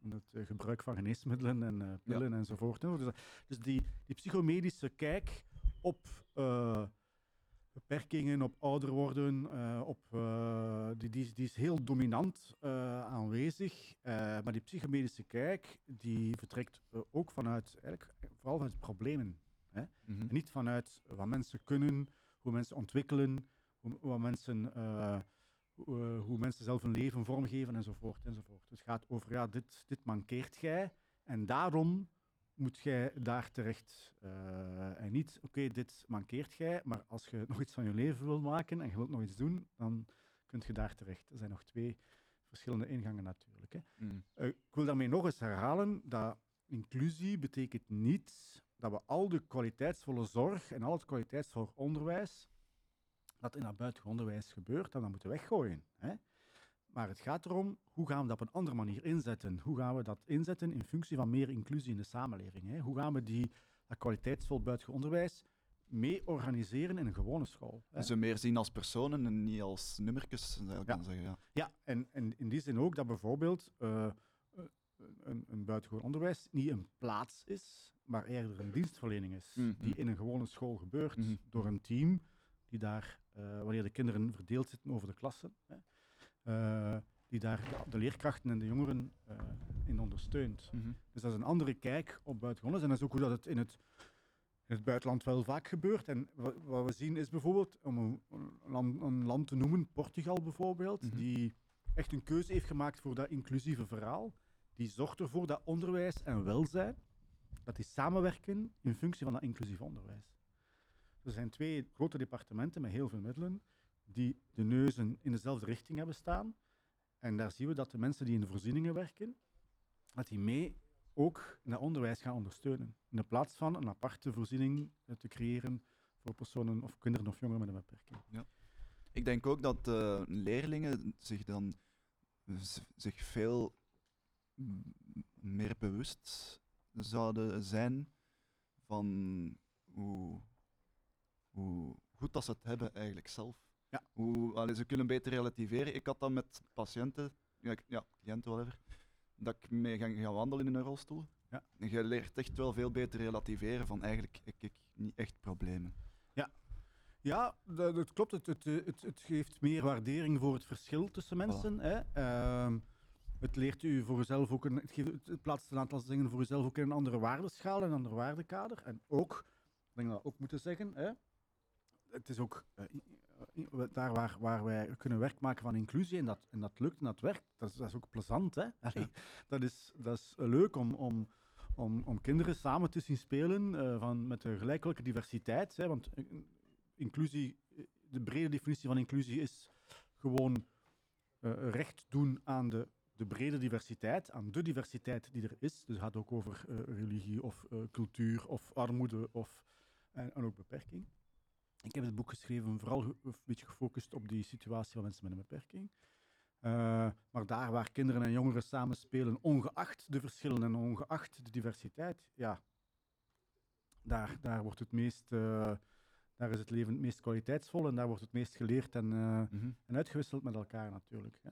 in het eh, gebruik van geneesmiddelen en pillen enzovoort. Dus, dus die, die psychomedische kijk op beperkingen, op ouder worden, eh, op, eh, die, die, is- die is heel dominant eh, aanwezig. Maar die psychomedische kijk die vertrekt ook vanuit, eigenlijk, vooral vanuit problemen. Mhm. En niet vanuit wat mensen kunnen, hoe mensen ontwikkelen, hoe, wat mensen, hoe, hoe mensen zelf hun leven vormgeven enzovoort. enzovoort. Dus het gaat over, ja, dit, dit mankeert jij en daarom moet jij daar terecht. Eh, en niet, oké, dit mankeert jij, maar als je nog iets van je leven wilt maken en je wilt nog iets doen, dan kun je daar terecht. Er zijn nog twee verschillende ingangen natuurlijk. Hè. Mhm. Eh, ik wil daarmee nog eens herhalen dat inclusie betekent niet dat we al de kwaliteitsvolle zorg en al het kwaliteitsvol onderwijs dat in dat buitengewoon onderwijs gebeurt, dat we dat moeten weggooien. Hè? Maar het gaat erom, hoe gaan we dat op een andere manier inzetten? Hoe gaan we dat inzetten in functie van meer inclusie in de samenleving? Hè? Hoe gaan we die, dat kwaliteitsvol buitengewoon onderwijs mee organiseren in een gewone school? Hè? Ze meer zien als personen en niet als nummertjes, zou ik Ja. zeggen. Ja. Ja, en, en in die zin ook dat bijvoorbeeld eh, eh, een, een buitengewoon onderwijs niet een plaats is, maar eerder een dienstverlening is, Mhm. die in een gewone school gebeurt Mhm. door een team die daar, eh, wanneer de kinderen verdeeld zitten over de klassen, hè, die daar de, de leerkrachten en de jongeren eh, in ondersteunt. Mhm. Dus dat is een andere kijk op buitengewoon. En dat is ook hoe dat het in het, in het buitenland wel vaak gebeurt. En wa- wat we zien is bijvoorbeeld, om een, een land, een land te noemen, Portugal bijvoorbeeld, Mhm. die echt een keuze heeft gemaakt voor dat inclusieve verhaal. Die zorgt ervoor dat onderwijs en welzijn, dat die samenwerken in functie van dat inclusief onderwijs. Er zijn twee grote departementen met heel veel middelen die de neuzen in dezelfde richting hebben staan. En daar zien we dat de mensen die in de voorzieningen werken, dat die mee ook dat onderwijs gaan ondersteunen. In de plaats van een aparte voorziening eh, te creëren voor personen of kinderen of jongeren met een beperking. Ik denk ook dat eh, leerlingen zich dan zich veel meer bewust zouden zijn van hoe, hoe goed dat ze het hebben eigenlijk zelf. Ja. Hoe, allee, ze kunnen beter relativeren. Ik had dat met patiënten, ja, ik- ja cliënten, whatever, dat ik mee ga, ga wandelen in een rolstoel. Ja. En je leert echt wel veel beter relativeren van eigenlijk heb ik niet echt problemen. Ja, dat, dat klopt. Het, het, het, het geeft meer waardering voor het verschil tussen mensen. Hè? Ehm, het leert u voor uzelf ook een, het, geeft, het- het plaatst een aantal dingen voor uzelf ook in een andere waardeschaal en een ander waardekader. En ook, ik denk dat we ook moeten zeggen, hè? het is ook eh, daar waar, waar wij kunnen werk maken van inclusie en dat, en dat lukt en dat werkt, dat is, dat is ook plezant. Hè? Allee, dat, is, dat is leuk om, om, om, om kinderen samen te zien spelen eh, van, met een gelijkelijke diversiteit. Hè? Want eh, inclusie, eh, de brede definitie van inclusie is gewoon eh, recht doen aan de, de brede diversiteit, aan de diversiteit die er is. Dus het gaat ook over eh, religie of eh, cultuur of armoede of, en, en ook beperking. Ik heb het boek geschreven vooral een beetje gefocust op die situatie van mensen met een beperking. Eh, maar daar waar kinderen en jongeren samenspelen, ongeacht de verschillen en ongeacht de diversiteit, ja, daar, daar wordt het meest, eh, daar is het leven het meest kwaliteitsvol en daar wordt het meest geleerd en, eh, Mhm. en uitgewisseld met elkaar natuurlijk. Hè.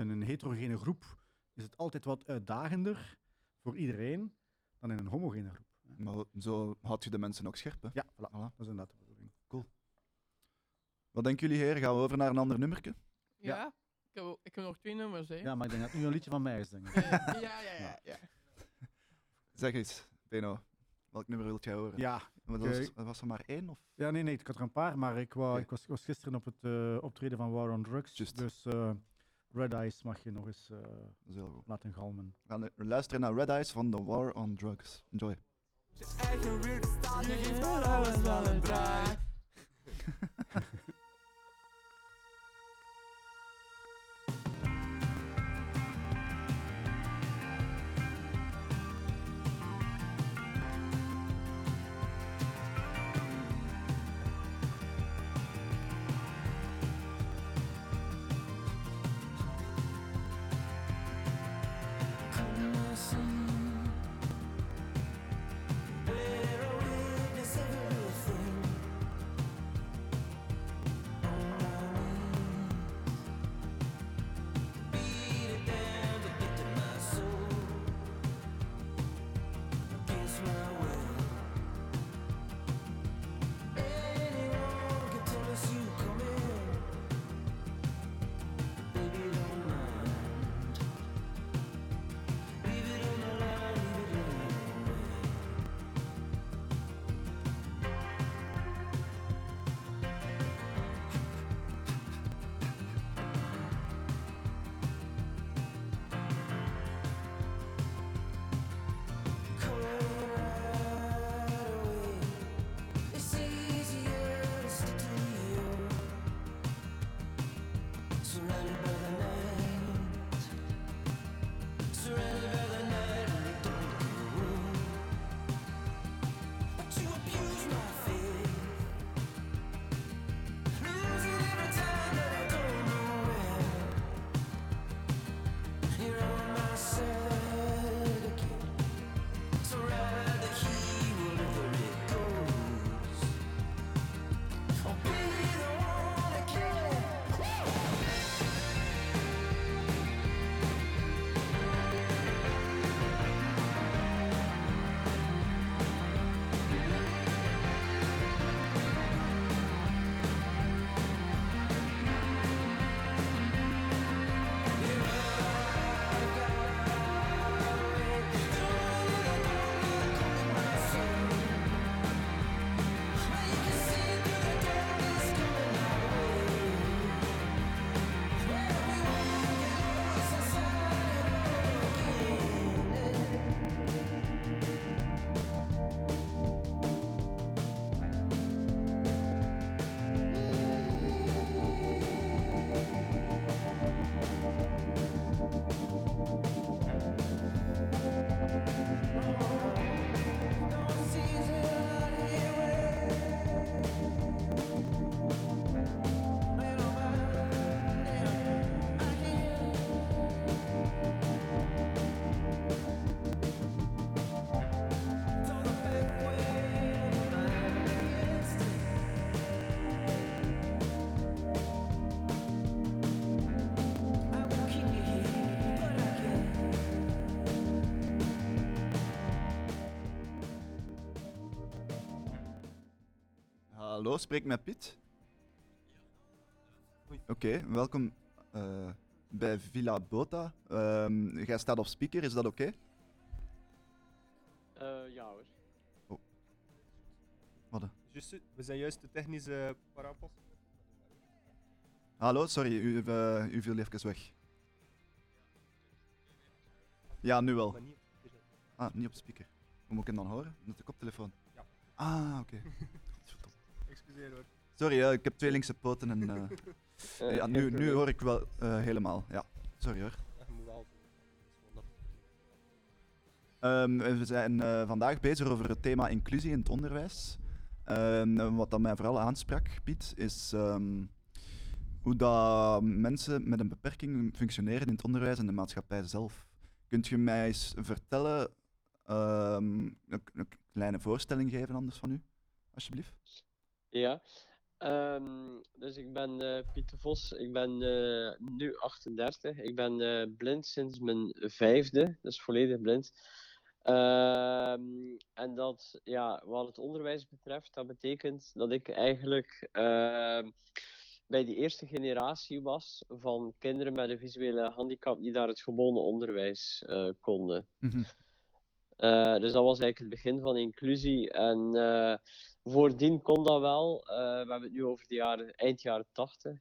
In een heterogene groep is het altijd wat uitdagender voor iedereen dan in een homogene groep. Maar zo houd je de mensen ook scherp. Hè? Ja, voilà. Voilà. dat is inderdaad bedoeling. Wat denken jullie, heren? Gaan we over naar een ander nummerke? Ja? Ja. Ik, heb, ik heb nog twee nummers, hè. Ja, maar ik denk dat het nu een liedje van mij is, denk ik. ja, ja, ja, ja, ja. Zeg eens, Beno, welk nummer wilt jij horen? Ja, Want was, oké. was er maar één? Of? ja nee, nee, ik had er een paar, maar ik, wou, Oké. ik, was, ik was gisteren op het eh, optreden van War on Drugs. Juist. Dus eh, Red Eyes mag je nog eens eh, Dat is heel goed. laten galmen. We gaan eh, luisteren naar Red Eyes van The War on Drugs. Enjoy. Je eigen weird staat, je geeft aan alles wel een draai. Hallo, spreek met Piet. Oké, welkom eh, bij Villa Bota. Ehm, jij staat op speaker, is dat oké? Eh, ja hoor. Wat, eh? Juist, we zijn juist de technische parapos. Hallo, sorry, u, u viel even weg. Ja, nu wel. Ah, niet op speaker. Hoe moet ik hem dan horen? Met de koptelefoon? Ja. Ah, oké. Excuseer hoor. Sorry, eh, ik heb twee linkse poten en... eh, ja, nu, nu hoor ik wel eh, helemaal. Ja, sorry hoor. Ehm, we zijn eh, vandaag bezig over het thema inclusie in het onderwijs. Ehm, wat dat mij vooral aansprak, Piet, is ehm, hoe dat mensen met een beperking functioneren in het onderwijs en de maatschappij zelf. Kunt je mij eens vertellen, ehm, een, een kleine voorstelling geven anders van u, alsjeblieft? Ja. Ehm, dus ik ben eh, Pieter Vos, ik ben eh, nu 38. Ik ben eh, blind sinds mijn vijfde, dus volledig blind. Ehm, en dat, ja, wat het onderwijs betreft, dat betekent dat ik eigenlijk ehm, bij die eerste generatie was van kinderen met een visuele handicap die daar het gewone onderwijs konden. Mhm. Dus dat was eigenlijk het begin van inclusie. En voordien kon dat wel. Eh, we hebben het nu over de jaren, eind jaren 80.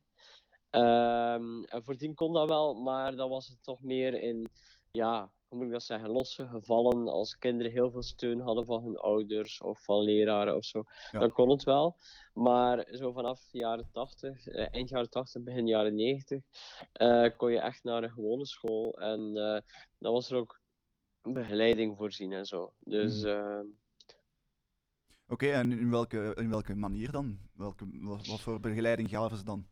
Ehm, en voordien kon dat wel, maar dan was het toch meer in, ja, hoe moet ik dat zeggen, losse gevallen. Als kinderen heel veel steun hadden van hun ouders of van leraren of zo, Ja. dan kon het wel. Maar zo vanaf de jaren 80, eh, eind jaren 80, begin jaren 90, eh, kon je echt naar een gewone school. En dan was er ook begeleiding voorzien en zo. Dus Mhm. eh, Oké, en in welke, in welke manier dan? Welke, wat, wat voor begeleiding gaven ze dan?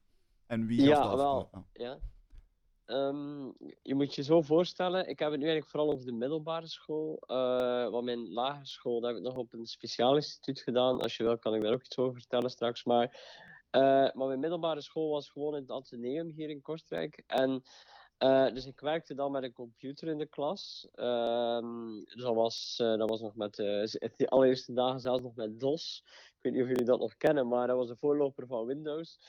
En wie gaf Ja, dat? wel. Ah, ja. Ehm, je moet je zo voorstellen, ik heb het nu eigenlijk vooral over de middelbare school. eh want mijn lagere school, dat heb ik nog op een speciaal instituut gedaan. Als je wil, kan ik daar ook iets over vertellen straks. Maar, eh, maar mijn middelbare school was gewoon in het Atheneum hier in Kortrijk. En eh, dus ik werkte dan met een computer in de klas. Ehm, dus dat was, eh, dat was nog met, eh, de allereerste dagen zelfs nog met DOS. Ik weet niet of jullie dat nog kennen, maar dat was de voorloper van Windows.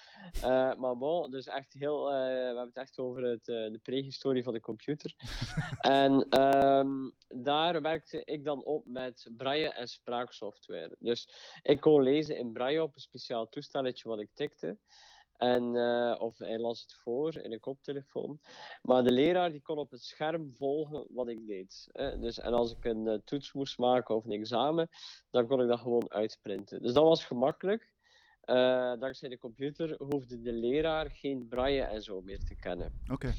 Maar bon, dus echt heel, we hebben het echt over het, de prehistorie van de computer. en ehm, daar werkte ik dan op met braille en spraaksoftware. Dus ik kon lezen in braille op een speciaal toestelletje wat ik tikte. En, eh, of hij las het voor in een koptelefoon. Maar de leraar die kon op het scherm volgen wat ik deed. Hè. Dus, en als ik een eh, toets moest maken of een examen, dan kon ik dat gewoon uitprinten. Dus dat was gemakkelijk. Eh, dankzij de computer hoefde de leraar geen braille en zo meer te kennen. Oké.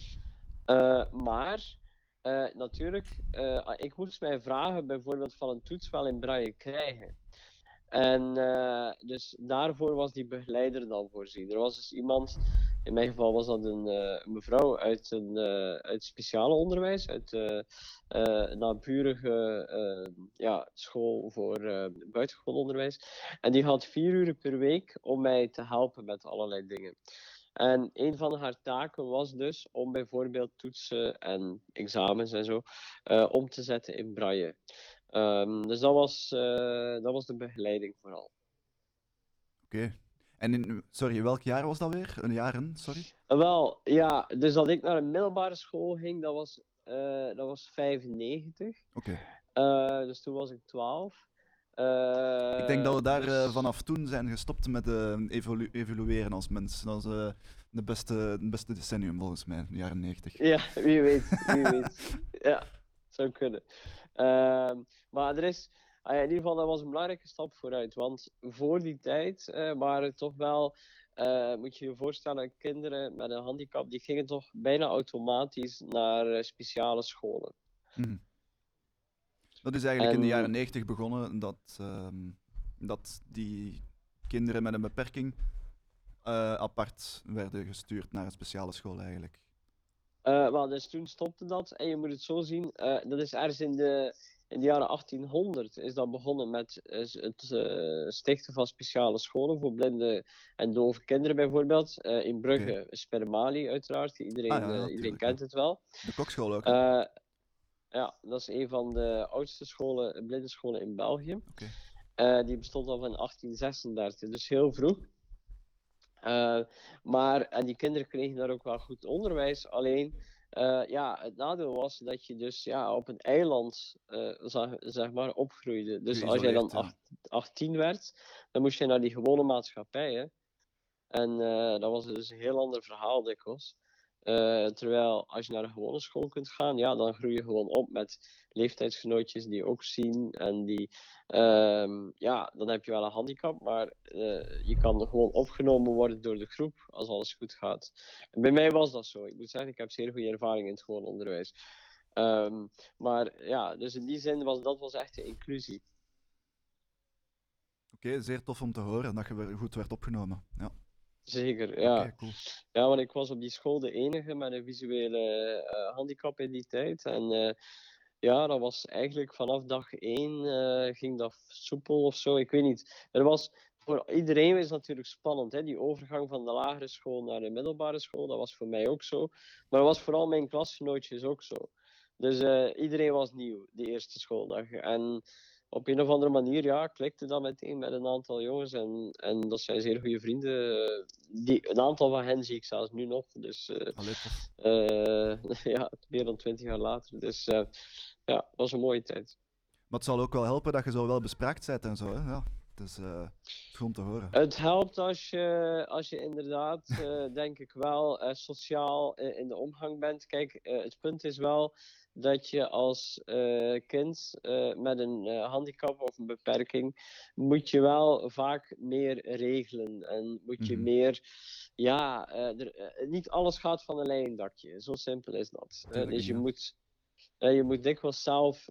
Maar natuurlijk, ik moest mijn vragen bijvoorbeeld van een toets wel in braille krijgen. En eh, dus daarvoor was die begeleider dan voorzien. Er was dus iemand, in mijn geval was dat een eh, mevrouw uit een eh, uit speciale onderwijs, uit uh, naburige ja, school voor buitengewoon onderwijs. En die had vier uur per week om mij te helpen met allerlei dingen. En een van haar taken was dus om bijvoorbeeld toetsen en examens en zo om te zetten in braille. Um, dus dat was, uh, dat was de begeleiding vooral. Oké. Okay. En in, sorry, welk jaar was dat weer? Een jaren, sorry? Uh, wel, ja, dus dat ik naar een middelbare school ging, dat was, uh, dat was 95. Oké. Okay. dus toen was ik 12. ik denk dat we daar dus... vanaf toen zijn gestopt met evolu evolueren als mens. Dat is de beste, de beste decennium volgens mij, de jaren 90. Ja, wie weet, wie weet. ja, zou kunnen. Uh, maar er is, uh, in ieder geval, dat was een belangrijke stap vooruit. Want voor die tijd uh, waren toch wel, uh, moet je je voorstellen, kinderen met een handicap, die gingen toch bijna automatisch naar uh, speciale scholen. Mm. Dat is eigenlijk en... in de jaren 90 begonnen dat, um, dat die kinderen met een beperking apart werden gestuurd naar een speciale school eigenlijk. Uh, well, dus toen stopte dat. En je moet het zo zien, uh, dat is ergens in de, in de jaren 1800 is dat begonnen met uh, het stichten van speciale scholen voor blinde en dove kinderen bijvoorbeeld. in Brugge, okay. Spermali uiteraard, iedereen, ah, ja, iedereen kent het wel. De kokschool ook. ja, dat is een van de oudste scholen, blinde scholen in België. Okay. die bestond al van 1836, dus heel vroeg. Uh, maar, en die kinderen kregen daar ook wel goed onderwijs. Alleen, uh, ja, het nadeel was dat je dus ja, op een eiland, uh, zeg, zeg, maar, opgroeide. Dus als jij dan ja. 18 werd, dan moest je naar die gewone maatschappij. Hè? En dat was dus een heel ander verhaal dikwijls. Terwijl als je naar een gewone school kunt gaan, ja, dan groei je gewoon op met leeftijdsgenootjes die ook zien en die Um, ja, dan heb je wel een handicap, maar uh, je kan gewoon opgenomen worden door de groep als alles goed gaat. Bij mij was dat zo. Ik moet zeggen, ik heb zeer goede ervaring in het gewoon onderwijs. Um, maar ja, dus in die zin was dat was echt de inclusie. Oké, zeer tof om te horen dat je goed werd opgenomen. Ja. Zeker, ja. Okay, cool. Ja, want ik was op die school de enige met een visuele uh, handicap in die tijd. En uh, ja, dat was eigenlijk vanaf dag één uh, ging dat soepel of zo. Ik weet niet. Er was, voor iedereen is natuurlijk spannend. Hè? Die overgang van de lagere school naar de middelbare school, dat was voor mij ook zo. Maar dat was vooral mijn klasgenootjes ook zo. Dus eh, iedereen was nieuw die eerste schooldag. En op een of andere manier ja, klikte dat meteen met een aantal jongens. En, en dat zijn zeer goede vrienden. Die, een aantal van hen zie ik zelfs nu nog. Dus eh, eh, ja, meer dan twintig jaar later. Dus eh, ja, het was een mooie tijd. Maar het zal ook wel helpen dat je zo wel bespraakt bent en zo. Hè? Ja, het is, eh, het is goed om te horen. Het helpt als je, als je inderdaad, eh, denk ik wel, eh, sociaal in de omgang bent. Kijk, eh, het punt is wel dat je als eh, kind eh, met een eh, handicap of een beperking, moet je wel vaak meer regelen. En moet je Mhm. meer, ja, er, niet alles gaat van een leien dakje. Zo simpel is dat. Dus je ja. moet... je moet dikwijls zelf,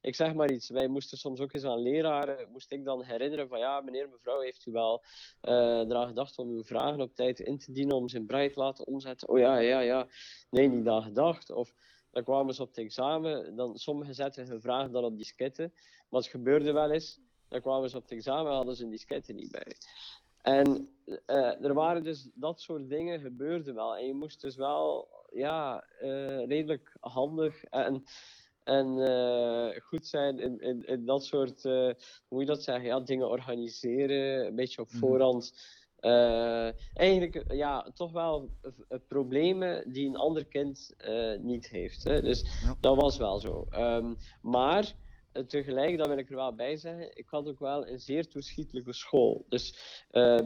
ik zeg maar iets, wij moesten soms ook eens aan leraren, moest ik dan herinneren van ja, meneer, mevrouw, heeft u wel eh eraan gedacht om uw vragen op tijd in te dienen, om ze in braille te laten omzetten? Oh ja, ja, ja. Nee, niet aan gedacht. Of dan kwamen ze op het examen, dan, sommigen zetten hun vragen dan op disketten, maar het gebeurde wel eens, dan kwamen ze op het examen en hadden ze een disketten niet bij. En eh, er waren dus dat soort dingen gebeurden wel. En je moest dus wel ja, eh, redelijk handig en, en eh, goed zijn in, in, in dat soort, hoe moet je dat zeggen, ja, dingen organiseren, een beetje op Mhm. voorhand. Eh, eigenlijk eh, ja, toch wel eh, problemen die een ander kind niet heeft. Hè? Dus Ja. dat was wel zo. Ehm, maar tegelijk, dat wil ik er wel bij zeggen, ik had ook wel een zeer toeschietelijke school. Dus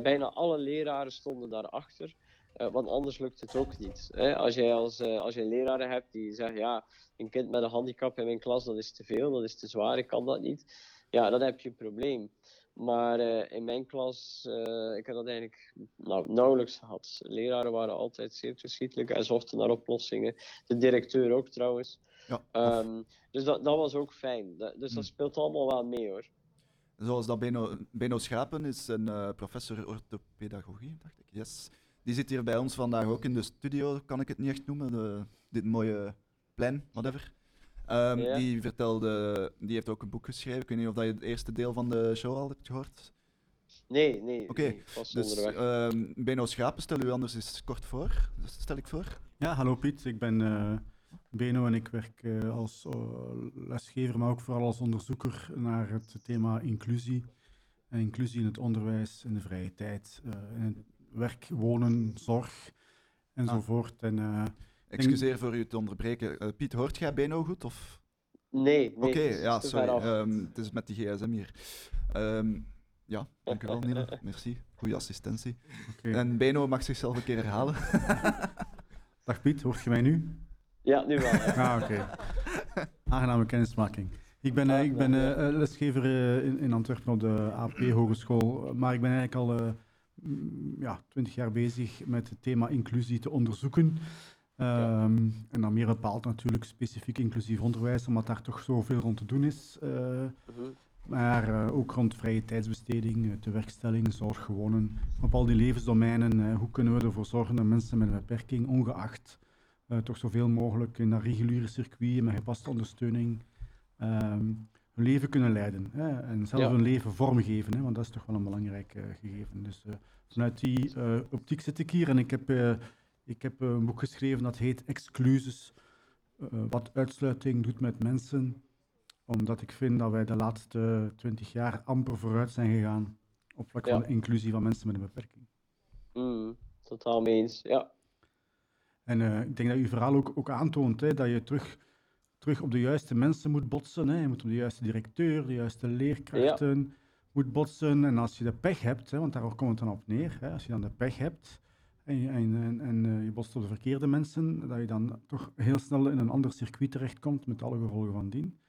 bijna alle leraren stonden daarachter. want anders lukt het ook niet. Hè? Als jij als, als je leraren hebt die zeggen, ja, een kind met een handicap in mijn klas, dat is te veel, dat is te zwaar, ik kan dat niet. Ja, dan heb je een probleem. Maar eh, in mijn klas, eh, ik heb dat eigenlijk nou, nauwelijks gehad. Leraren waren altijd zeer toeschietelijk en zochten naar oplossingen. De directeur ook trouwens. Ja. Ehm, dus dat, dat was ook fijn. Dat- dus dat Hmm. speelt allemaal wel mee hoor. Zoals dat Beno, Beno Schapen is een eh, professor orthopedagogie, dacht ik. Yes. Die zit hier bij ons vandaag ook in de studio, kan ik het niet echt noemen. De, dit mooie plein, whatever. Ehm, Ja. Die vertelde, die heeft ook een boek geschreven. Ik weet niet of dat je het eerste deel van de show al hebt gehoord. Nee, nee, Oké, nee Dus onderweg. ehm Beno Schapen, stel u anders eens kort voor. Dat stel ik voor. Ja, hallo Piet. Ik ben eh, Beno en ik werk eh, als eh, lesgever, maar ook vooral als onderzoeker naar het thema inclusie. En inclusie in het onderwijs, in de vrije tijd, eh, in het werk, wonen, zorg enzovoort. En, eh, Excuseer voor u te onderbreken. Eh, Piet, hoort jij Beno goed? Of... nee, nee. Oké, het is ja, sorry. ehm, het is met die gsm hier. Ehm, ja, dank u wel, Nina. Merci. Goeie assistentie. En Beno mag zichzelf een keer herhalen. Dag Piet, hoort je mij nu? Ja, nu wel. ja. Ah, oké. Aangename kennismaking. Ik ben, eh, ik ben eh, lesgever eh, in, in Antwerpen op de AP Hogeschool, maar ik ben eigenlijk al eh, mm, ja, 20 jaar bezig met het thema inclusie te onderzoeken. Ehm, En dan meer bepaald natuurlijk specifiek inclusief onderwijs, omdat daar toch zoveel rond te doen is. eh, Mhm. maar eh, ook rond vrije tijdsbesteding, eh, tewerkstelling, zorg, wonen. Op al die levensdomeinen, hoe kunnen we ervoor zorgen dat mensen met een beperking, ongeacht, eh, toch zoveel mogelijk in dat reguliere circuit met gepaste ondersteuning ehm, hun leven kunnen leiden. Hè? En zelf Ja. hun leven vormgeven, hè? want dat is toch wel een belangrijk gegeven. Dus vanuit die optiek zit ik hier en ik heb, ik heb eh, een boek geschreven dat heet Excluses, eh, wat uitsluiting doet met mensen omdat ik vind dat wij de laatste twintig jaar amper vooruit zijn gegaan op vlak Ja. van inclusie van mensen met een beperking. Mm, totaal mee eens. Ja. En eh, ik denk dat uw verhaal ook, ook aantoont hè, dat je terug, terug op de juiste mensen moet botsen. Hè. Je moet op de juiste directeur, de juiste leerkrachten moet botsen. En als je de pech hebt, hè, want daar komt het dan op neer, hè, als je dan de pech hebt en, je- en, en, en eh, je botst op de verkeerde mensen, dat je dan toch heel snel in een ander circuit terechtkomt met alle gevolgen van dien.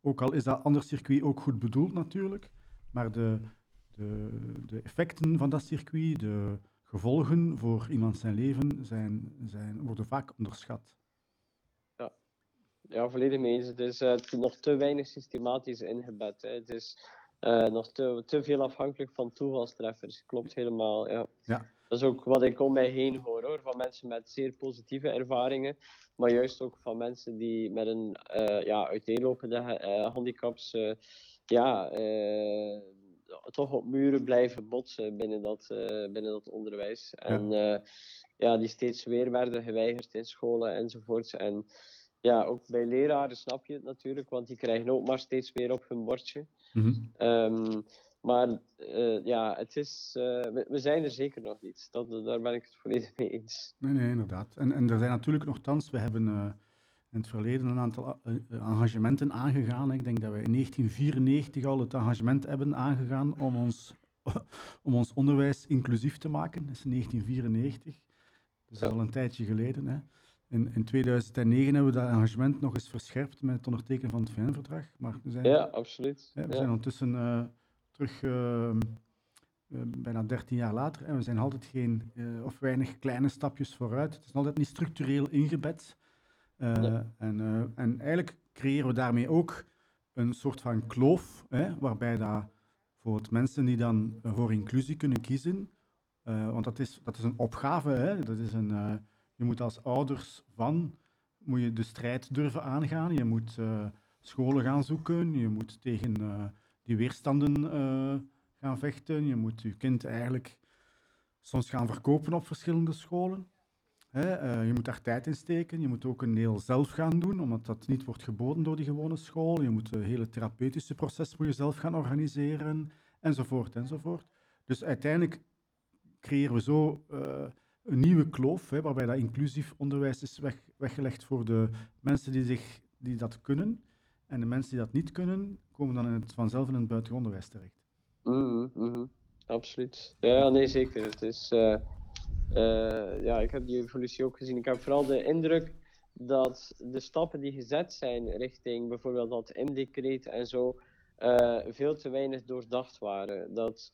Ook al is dat ander circuit ook goed bedoeld natuurlijk, maar de, de, de effecten van dat circuit, de gevolgen voor iemand zijn leven, zijn, zijn, worden vaak onderschat. Ja, volledig mee eens. Het is eh, nog te weinig systematisch ingebed. Hè. Het is eh, nog te, te veel afhankelijk van toevalstreffers. Klopt helemaal, ja. Ja. Dat is ook wat ik om mij heen hoor, hoor. Van mensen met zeer positieve ervaringen. Maar juist ook van mensen die met een eh, ja, uiteenlopende eh, handicaps... eh, ja, toch op muren blijven botsen binnen dat, binnen dat onderwijs. En ja. ja, die steeds weer werden geweigerd in scholen enzovoorts. En ja, ook bij leraren snap je het natuurlijk, want die krijgen ook maar steeds meer op hun bordje. Mhm. Ehm, maar eh, ja, het is, eh, we, we zijn er zeker nog niet. Dat, daar ben ik het volledig mee eens. Nee, nee, inderdaad. En, en er zijn natuurlijk nogthans, we hebben eh, in het verleden een aantal engagementen aangegaan. Ik denk dat we in 1994 al het engagement hebben aangegaan om ons, om ons onderwijs inclusief te maken. Dat is in 1994. Dat is Ja. al een tijdje geleden. Hè. In, in 2009 hebben we dat engagement nog eens verscherpt met het ondertekenen van het VN-verdrag. Maar we zijn, Ja, absoluut. hè, we Ja. zijn ondertussen terug ehm, eh, bijna 13 jaar later en we zijn altijd geen eh, of weinig kleine stapjes vooruit. Het is altijd niet structureel ingebed. Eh, Nee. en, en eigenlijk creëren we daarmee ook een soort van kloof, hè, waarbij dat voor het mensen die dan voor inclusie kunnen kiezen, want dat is, dat is een opgave, hè, dat is een, je moet als ouders van, moet je de strijd durven aangaan, je moet scholen gaan zoeken, je moet tegen die weerstanden eh, gaan vechten, je moet je kind eigenlijk soms gaan verkopen op verschillende scholen. Eh, je moet daar tijd in steken. Je moet ook een deel zelf gaan doen, omdat dat niet wordt geboden door die gewone school. Je moet het hele therapeutische proces voor jezelf gaan organiseren, enzovoort, enzovoort. Dus uiteindelijk creëren we zo eh, een nieuwe kloof, waarbij dat inclusief onderwijs is weg- weggelegd voor de mensen die, zich, die dat kunnen. En de mensen die dat niet kunnen, komen dan in het, vanzelf in het buitengewoon onderwijs terecht. Mhm, mhm. Absoluut. Ja, nee, zeker. Het is, eh, eh, ja, ik heb die evolutie ook gezien. Ik heb vooral de indruk dat de stappen die gezet zijn richting bijvoorbeeld dat M-decreet en zo, eh, veel te weinig doordacht waren. Dat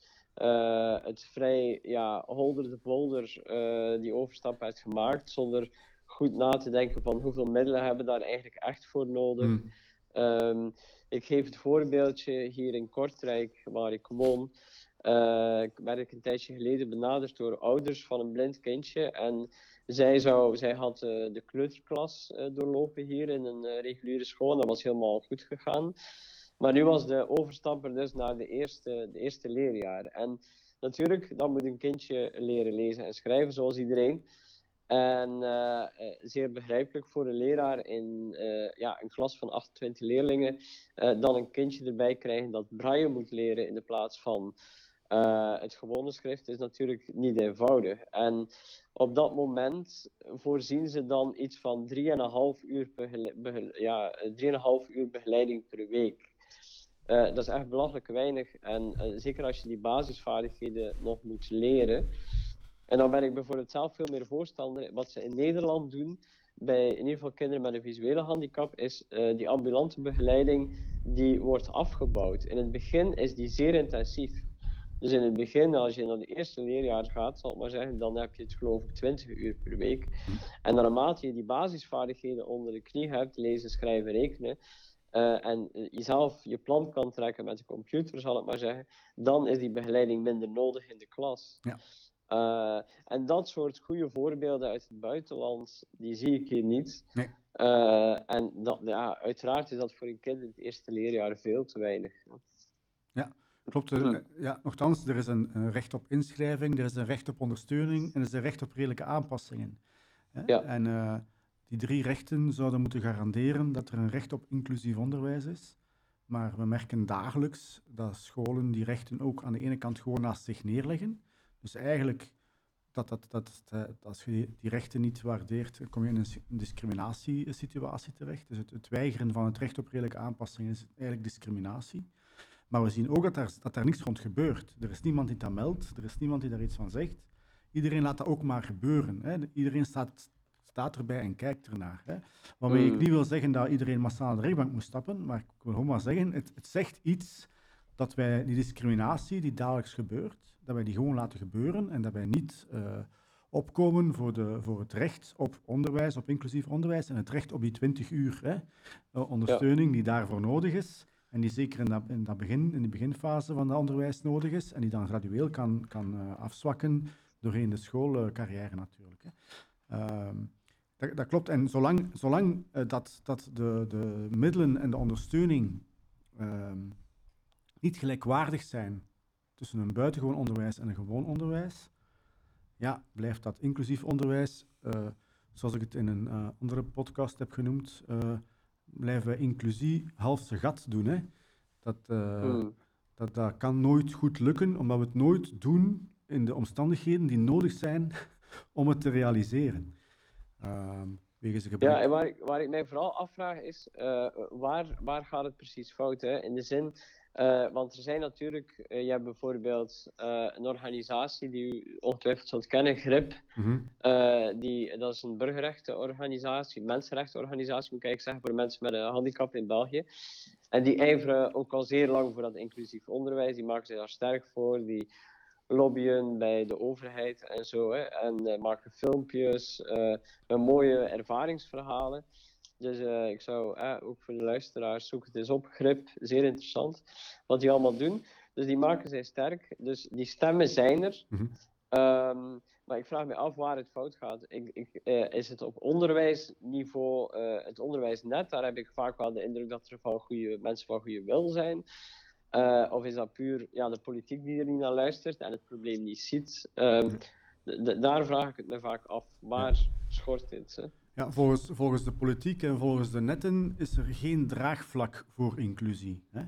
het vrij ja, holder de bolder eh, die overstap heeft gemaakt, zonder goed na te denken van hoeveel middelen hebben we daar eigenlijk echt voor nodig. Mm. Ehm, ik geef het voorbeeldje hier in Kortrijk, waar ik woon. eh, ik werd ik een tijdje geleden benaderd door ouders van een blind kindje. En zij, zou, zij had eh, de kleuterklas eh, doorlopen hier in een eh, reguliere school. En dat was helemaal goed gegaan. Maar nu was de overstapper dus naar de eerste, de eerste leerjaar. En natuurlijk, dan moet een kindje leren lezen en schrijven, zoals iedereen. En eh, eh, zeer begrijpelijk voor een leraar in eh, ja, een klas van 28 leerlingen, dan een kindje erbij krijgen dat braille moet leren in de plaats van het gewone schrift, is natuurlijk niet eenvoudig. En op dat moment voorzien ze dan iets van 3,5 uur, ja, eh, 3,5 uur begeleiding per week. Dat is echt belachelijk weinig. En zeker als je die basisvaardigheden nog moet leren. En dan ben ik bijvoorbeeld zelf veel meer voorstander. Wat ze in Nederland doen, bij in ieder geval kinderen met een visuele handicap, is eh, die ambulante begeleiding, die wordt afgebouwd. In het begin is die zeer intensief. Dus in het begin, als je naar de eerste leerjaar gaat, zal ik maar zeggen, dan heb je het geloof ik 20 uur per week. En naarmate je die basisvaardigheden onder de knie hebt, lezen, schrijven, rekenen, eh, en jezelf je plan kan trekken met de computer, zal ik maar zeggen, dan is die begeleiding minder nodig in de klas. Ja. Eh, en dat soort goede voorbeelden uit het buitenland, die zie ik hier niet. Nee. Eh, en dat, ja, uiteraard is dat voor een kind in het eerste leerjaar veel te weinig. Klopt. eh, Ja, nogthans, er is een, een recht op inschrijving, er is een recht op ondersteuning en er is een recht op redelijke aanpassingen. Hè? Ja. En eh, die drie rechten zouden moeten garanderen dat er een recht op inclusief onderwijs is. Maar we merken dagelijks dat scholen die rechten ook aan de ene kant gewoon naast zich neerleggen. Dus eigenlijk, dat, dat, dat, dat, als je die, die rechten niet waardeert, kom je in een discriminatiesituatie terecht. Dus het, het weigeren van het recht op redelijke aanpassing is eigenlijk discriminatie. Maar we zien ook dat daar, dat daar niks rond gebeurt. Er is niemand die dat meldt, er is niemand die daar iets van zegt. Iedereen laat dat ook maar gebeuren. Hè. Iedereen staat, staat erbij en kijkt ernaar. Hè. Waarmee ik Mm. niet wil zeggen dat iedereen massaal naar de rechtbank moet stappen, maar ik wil gewoon maar zeggen, het, het zegt iets dat wij die discriminatie die dagelijks gebeurt, dat wij die gewoon laten gebeuren en dat wij niet eh, opkomen voor, de, voor het recht op onderwijs, op inclusief onderwijs en het recht op die 20 uur hè, eh, ondersteuning die daarvoor nodig is. En die zeker in, dat, in, dat begin, in die beginfase van het onderwijs nodig is. En die dan gradueel kan, kan eh, afzwakken doorheen de schoolcarrière natuurlijk. Hè. Ehm, dat, dat klopt. En zolang, zolang dat, dat de, de middelen en de ondersteuning ehm, niet gelijkwaardig zijn tussen een buitengewoon onderwijs en een gewoon onderwijs, ja, blijft dat inclusief onderwijs, eh, zoals ik het in een eh, andere podcast heb genoemd, eh, blijven wij inclusie half zijn gat doen. Hè? Dat, Hmm. dat, dat kan nooit goed lukken, omdat we het nooit doen in de omstandigheden die nodig zijn om het te realiseren. Ehm. Ja, en waar ik, waar ik mij vooral afvraag is, waar, waar gaat het precies fout? Hè? In de zin, eh, want er zijn natuurlijk, eh, je hebt bijvoorbeeld eh, een organisatie die u ongetwijfeld zult kennen, GRIP. Mhm. Die, dat is een burgerrechtenorganisatie, mensenrechtenorganisatie, moet ik eigenlijk zeggen, voor mensen met een handicap in België. En die ijveren ook al zeer lang voor dat inclusief onderwijs. Die maken zich daar sterk voor. Die lobbyen bij de overheid en zo. Hè. En maken filmpjes met mooie ervaringsverhalen. Dus eh, ik zou eh, ook voor de luisteraars zoek het eens op. Grip, zeer interessant wat die allemaal doen. Dus die maken zij sterk. Dus die stemmen zijn er. Mhm. Ehm, maar ik vraag me af waar het fout gaat. Ik, ik, eh, is het op onderwijsniveau, het onderwijsnet, daar heb ik vaak wel de indruk dat er van goede mensen van goede wil zijn. Of is dat puur ja, de politiek die er niet naar luistert en het probleem niet ziet? Ehm, daar vraag ik het me vaak af. Waar schort dit? Hè? Ja, volgens, volgens de politiek en volgens de netten is er geen draagvlak voor inclusie. Hè?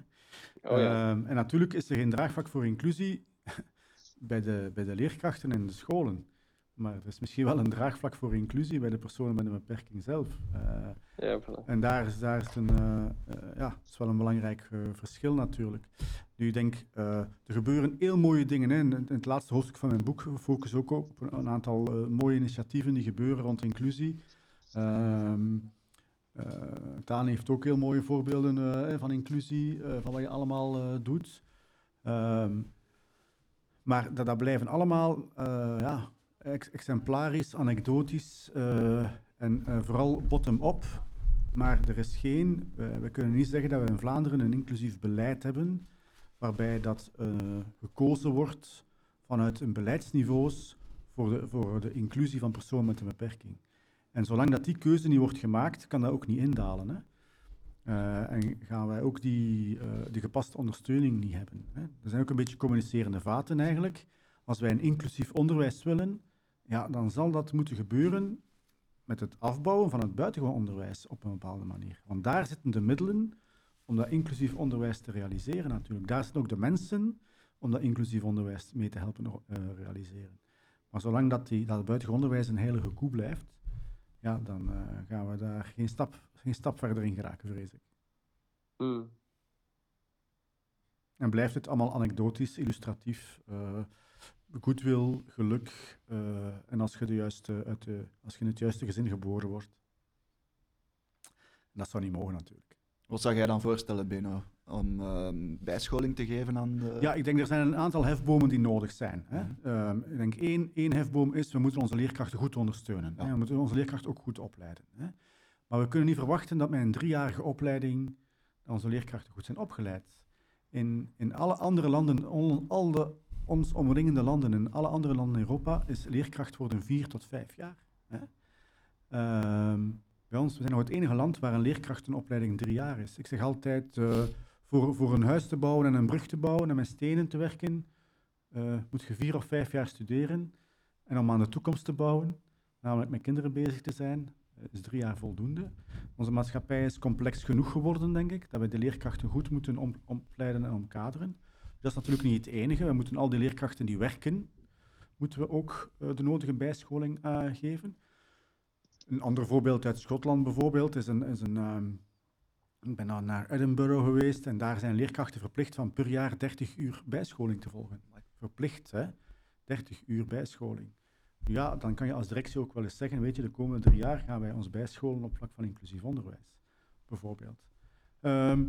Oh ja. Ehm, en natuurlijk is er geen draagvlak voor inclusie bij de, bij de leerkrachten en de scholen. Maar er is misschien wel een draagvlak voor inclusie bij de personen met een beperking zelf. Eh, Ja, en daar is, daar is, een, ja, dat is wel een belangrijk verschil natuurlijk. Nu, ik denk, er gebeuren heel mooie dingen. Hè. In, in het laatste hoofdstuk van mijn boek focus ook op een, aantal mooie initiatieven die gebeuren rond inclusie. Ehm eh, Daan heeft ook heel mooie voorbeelden eh, van inclusie, eh, van wat je allemaal doet. Ehm, maar dat, dat blijven allemaal ja, ex- exemplarisch, anekdotisch en vooral bottom-up. Maar er is geen, we, kunnen niet zeggen dat we in Vlaanderen een inclusief beleid hebben, waarbij dat gekozen wordt vanuit een beleidsniveaus voor de, voor de inclusie van personen met een beperking. En zolang dat die keuze niet wordt gemaakt, kan dat ook niet indalen. Hè? Eh, en gaan wij ook die, eh, die gepaste ondersteuning niet hebben. Hè? Er zijn ook een beetje communicerende vaten eigenlijk. Als wij een inclusief onderwijs willen, ja, dan zal dat moeten gebeuren met het afbouwen van het buitengewoon onderwijs op een bepaalde manier. Want daar zitten de middelen om dat inclusief onderwijs te realiseren natuurlijk. Daar zitten ook de mensen om dat inclusief onderwijs mee te helpen eh, realiseren. Maar zolang dat, die, dat het buitengewoon onderwijs een heilige koe blijft, ja, dan eh, gaan we daar geen stap, geen stap verder in geraken, vrees ik. Hmm. En blijft het allemaal anekdotisch, illustratief, eh goodwill, geluk, eh, en als je, de juiste, uit de, als je in het juiste gezin geboren wordt. Dat zou niet mogen natuurlijk. Wat zou jij dan voorstellen, Beno? Om ehm, bijscholing te geven aan de... Ja, ik denk er zijn een aantal hefbomen die nodig zijn. Hè. Mhm. Ehm, ik denk één, één hefboom is, we moeten onze leerkrachten goed ondersteunen. Ja. Hè. We moeten onze leerkrachten ook goed opleiden. Hè. Maar we kunnen niet verwachten dat met een driejarige opleiding onze leerkrachten goed zijn opgeleid. In, in alle andere landen, on- al de ons omringende landen, in alle andere landen in Europa, is leerkracht worden vier tot vijf jaar. Hè. Ehm, bij ons, we zijn nog het enige land waar een leerkrachtenopleiding drie jaar is. Ik zeg altijd, eh, voor, voor een huis te bouwen en een brug te bouwen en met stenen te werken, eh, moet je vier of vijf jaar studeren. En om aan de toekomst te bouwen, namelijk met kinderen bezig te zijn, eh, is drie jaar voldoende. Onze maatschappij is complex genoeg geworden, denk ik, dat we de leerkrachten goed moeten om- opleiden en omkaderen. Dat is natuurlijk niet het enige. We moeten al die leerkrachten die werken, moeten we ook eh, de nodige bijscholing geven. Een ander voorbeeld uit Schotland bijvoorbeeld is een, is een ehm, ik ben dan naar Edinburgh geweest en daar zijn leerkrachten verplicht van per jaar 30 uur bijscholing te volgen. Verplicht, hè? 30 uur bijscholing. Ja, dan kan je als directie ook wel eens zeggen, weet je, de komende drie jaar gaan wij ons bijscholen op vlak van inclusief onderwijs, bijvoorbeeld. Ehm,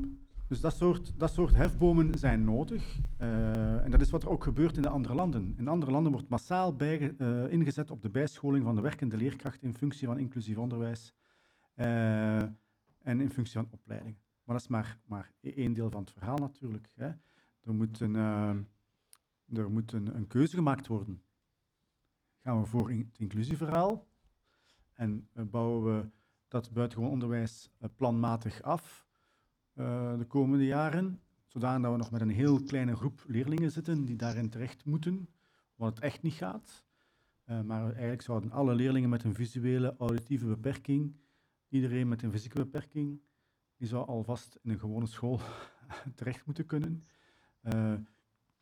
dus dat soort, dat soort hefbomen zijn nodig. Eh, en dat is wat er ook gebeurt in de andere landen. In andere landen wordt massaal bijge- eh, ingezet op de bijscholing van de werkende leerkrachten in functie van inclusief onderwijs. Eh, en in functie van opleiding. Maar dat is maar, maar e- één deel van het verhaal natuurlijk. Hè. Er moet, een, eh, er moet een, keuze gemaakt worden. Gaan we voor het inclusieverhaal en eh, bouwen we dat buitengewoon onderwijs eh, planmatig af eh, de komende jaren, zodanig dat we nog met een heel kleine groep leerlingen zitten die daarin terecht moeten, wat het echt niet gaat. Maar eigenlijk zouden alle leerlingen met een visuele, auditieve beperking, iedereen met een fysieke beperking, die zou alvast in een gewone school terecht moeten kunnen. Eh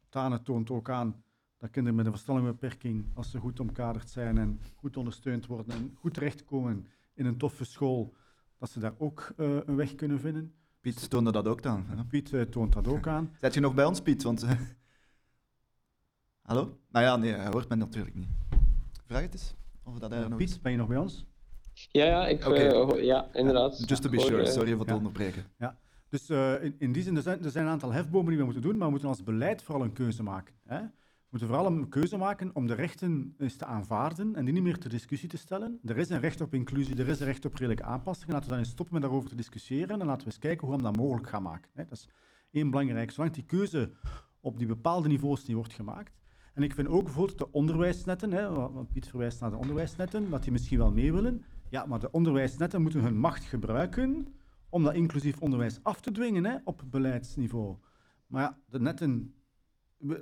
Tane toont ook aan dat kinderen met een verstandelijke beperking, als ze goed omkaderd zijn en goed ondersteund worden en goed terechtkomen in een toffe school, dat ze daar ook eh, een weg kunnen vinden. Piet toonde dat ook aan. hè? Piet eh, toont dat ook aan. Zet je nog bij ons, Piet? Want, Hallo? Nou ja, nee, hij hoort mij natuurlijk niet. Vraag het eens. Of dat hij nog. Piet, ben je nog bij ons? Ja, ja, ik, eh, ja inderdaad. Just to be sure, sorry voor het ja. onderbreken. Dus eh, in, in die zin, er zijn, er zijn een aantal hefbomen die we moeten doen, maar we moeten als beleid vooral een keuze maken. Hè? We moeten vooral een keuze maken om de rechten eens te aanvaarden en die niet meer ter discussie te stellen. Er is een recht op inclusie, er is een recht op redelijke aanpassingen. Laten we dan eens stoppen met daarover te discussiëren en laten we eens kijken hoe we dat mogelijk gaan maken. Hè? Dat is één belangrijk. Zolang die keuze op die bepaalde niveaus niet wordt gemaakt. En ik vind ook bijvoorbeeld de onderwijsnetten, hè, Piet verwijst naar de onderwijsnetten, dat die misschien wel mee willen. Ja, maar de onderwijsnetten moeten hun macht gebruiken om dat inclusief onderwijs af te dwingen hè, op beleidsniveau. Maar ja, de netten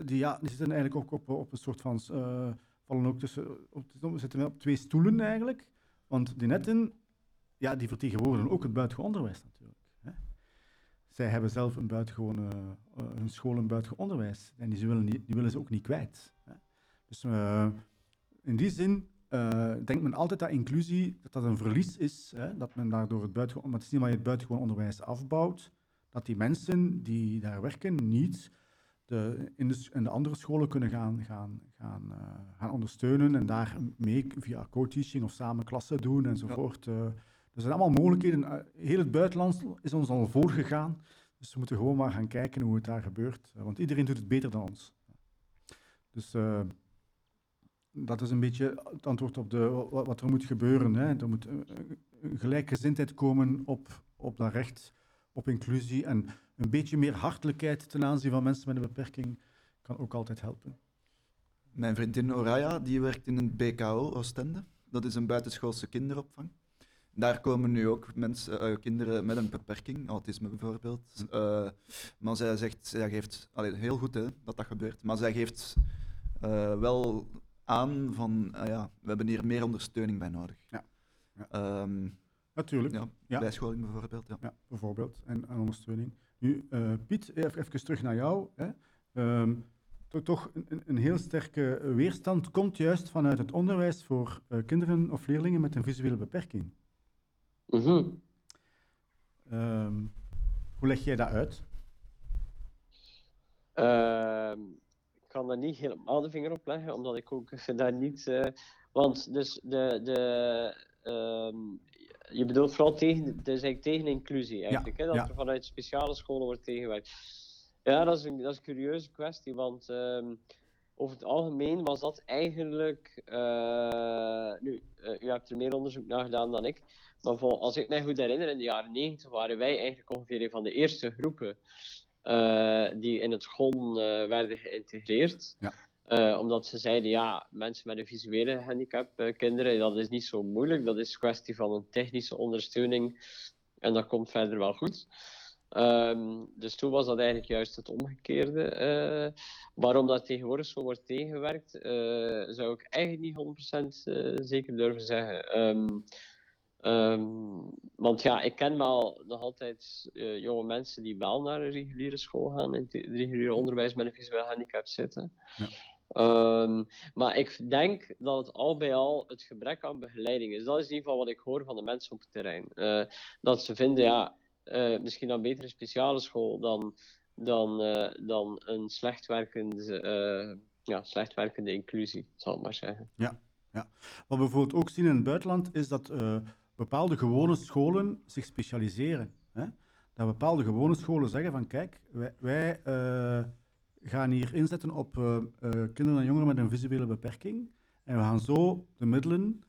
die, ja, die zitten eigenlijk ook op, op een soort van. eh, vallen ook tussen. Op, zitten op twee stoelen eigenlijk. Want die netten, ja, die vertegenwoordigen ook het buitengewoon onderwijs natuurlijk. Hè. Zij hebben zelf een buitengewoon, eh, hun school een buitengewoon onderwijs. En die, willen, die, die willen ze ook niet kwijt. Hè. Dus eh, in die zin eh, denkt men altijd dat inclusie dat dat een verlies is. Hè, dat men daardoor het buitengewoon, maar het is niet maar je het buitengewoon onderwijs afbouwt, dat die mensen die daar werken niet de, in, de, s- in de andere scholen kunnen gaan, gaan, gaan, eh, gaan ondersteunen en daar mee via co-teaching of samen klassen doen enzovoort. Eh, er zijn allemaal mogelijkheden. Heel het buitenland is ons al voorgegaan. Dus we moeten gewoon maar gaan kijken hoe het daar gebeurt. Want iedereen doet het beter dan ons. Dus dat is een beetje het antwoord op de, wat, er moet gebeuren. Hè. Er moet een, een gelijkgezindheid komen op, op dat recht op inclusie. En een beetje meer hartelijkheid ten aanzien van mensen met een beperking kan ook altijd helpen. Mijn vriendin Oraya die werkt in een BKO Oostende. Dat is een buitenschoolse kinderopvang. Daar komen nu ook mensen, eh, kinderen met een beperking, autisme bijvoorbeeld. Eh, maar zij zegt, zij geeft, allee, heel goed hè, dat dat gebeurt, maar zij geeft eh, wel aan van, ah ja, we hebben hier meer ondersteuning bij nodig. Ja. Ja. Ehm, Natuurlijk, ja, ja, Ja. bijscholing bijvoorbeeld. Ja. bijvoorbeeld. En, en ondersteuning. Nu, eh, Piet, even, even terug naar jou. Hè. Ehm, to- toch een, een- een heel sterke weerstand komt juist vanuit het onderwijs voor eh, kinderen of leerlingen met een visuele beperking. mhm. Ehm, hoe leg jij dat uit? Ehm, ik kan daar niet helemaal de vinger op leggen, omdat ik ook daar niet. eh, want dus de. de ehm, je bedoelt vooral tegen, is eigenlijk tegen inclusie eigenlijk, hè, dat ja. er vanuit speciale scholen wordt tegengewerkt. Ja, dat is een, dat is een curieuze kwestie, want ehm, over het algemeen was dat eigenlijk. eh, nu, eh, u hebt er meer onderzoek naar gedaan dan ik, maar vol- als ik me goed herinner, in de jaren 90 waren wij eigenlijk ongeveer een van de eerste groepen die in het GON eh, werden geïntegreerd. Ja. Eh, omdat ze zeiden, ja, mensen met een visuele handicap, eh, kinderen, dat is niet zo moeilijk. Dat is een kwestie van een technische ondersteuning en dat komt verder wel goed. Ehm, dus toen was dat eigenlijk juist het omgekeerde. eh waarom dat tegenwoordig zo wordt tegengewerkt, eh, zou ik eigenlijk niet 100% eh, zeker durven zeggen. Ehm, ehm, want ja, ik ken wel nog altijd eh, jonge mensen die wel naar een reguliere school gaan, in het reguliere onderwijs met een visueel handicap zitten. Ja. Ehm, maar ik denk dat het al bij al het gebrek aan begeleiding is. Dat is in ieder geval wat ik hoor van de mensen op het terrein. Eh, dat ze vinden, ja, eh, misschien dan beter een speciale school dan, dan, dan een slecht werkende, ja, slecht werkende inclusie, zal ik maar zeggen. Wat we bijvoorbeeld ook zien in het buitenland is dat bepaalde gewone scholen zich specialiseren. Hè? Dat bepaalde gewone scholen zeggen van kijk, wij, wij eh, gaan hier inzetten op eh, eh, kinderen en jongeren met een visuele beperking. En we gaan zo de middelen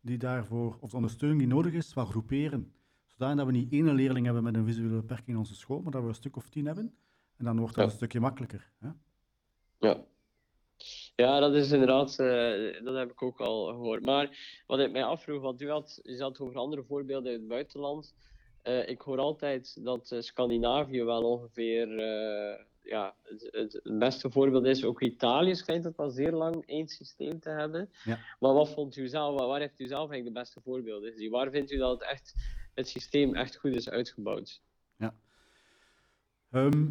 die daarvoor, of de ondersteuning die nodig is, wat groeperen. Zodat we niet één leerling hebben met een visuele beperking in onze school, maar dat we een stuk of tien hebben. En dan wordt Ja. een stukje makkelijker. Hè? Ja. Ja, dat is inderdaad, eh, dat heb ik ook al gehoord. Maar wat ik mij afvroeg, want u had, u had over andere voorbeelden in het buitenland. eh, ik hoor altijd dat eh, Scandinavië wel ongeveer ja, het, beste voorbeeld is. Ook Italië schijnt het al zeer lang één systeem te hebben. Ja. Maar wat vond u zelf, waar heeft u zelf eigenlijk de beste voorbeelden gezien? Waar vindt u dat het, echt, het systeem echt goed is uitgebouwd? Ehm,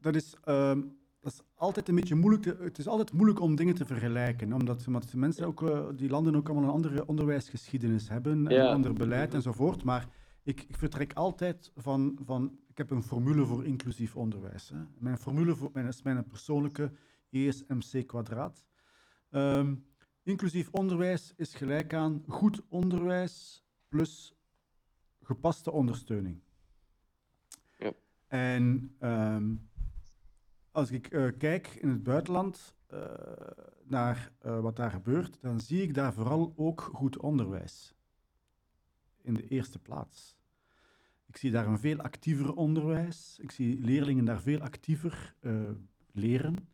dat, is, ehm, dat is altijd een beetje moeilijk. te- het is altijd moeilijk om dingen te vergelijken. Omdat, mensen ook, eh, die landen ook allemaal een andere onderwijsgeschiedenis hebben. En Ja. een ander beleid enzovoort. Maar ik, ik vertrek altijd van, van. Ik heb een formule voor inclusief onderwijs. Hè. Mijn formule voor, mijn, is mijn persoonlijke ESMC kwadraat. Ehm, inclusief onderwijs is gelijk aan goed onderwijs plus gepaste ondersteuning. En ehm, als ik eh, kijk in het buitenland eh, naar eh, wat daar gebeurt, dan zie ik daar vooral ook goed onderwijs. In de eerste plaats. Ik zie daar een veel actiever onderwijs. Ik zie leerlingen daar veel actiever leren.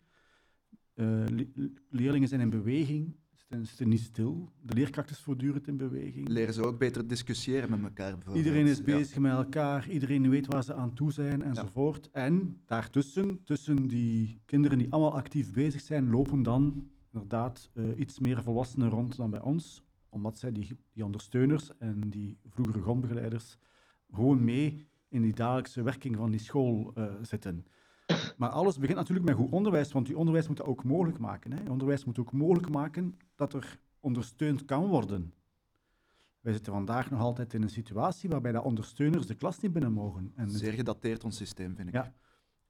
Le- leerlingen zijn in beweging, zitten, zitten niet stil. De leerkracht is voortdurend in beweging. Leren ze ook beter discussiëren met elkaar bijvoorbeeld. Iedereen is Ja. bezig met elkaar, iedereen weet waar ze aan toe zijn enzovoort. En daartussen, tussen die kinderen die allemaal actief bezig zijn, lopen dan inderdaad eh, iets meer volwassenen rond dan bij ons, omdat zij die, die ondersteuners en die vroegere grondbegeleiders gewoon mee in die dagelijkse werking van die school eh, zitten. Maar alles begint natuurlijk met goed onderwijs, want die onderwijs moet dat ook mogelijk maken. Hè. Onderwijs moet ook mogelijk maken dat er ondersteund kan worden. Wij zitten vandaag nog altijd in een situatie waarbij de ondersteuners de klas niet binnen mogen. En, Zeer gedateerd ons systeem, vind ik. Ja.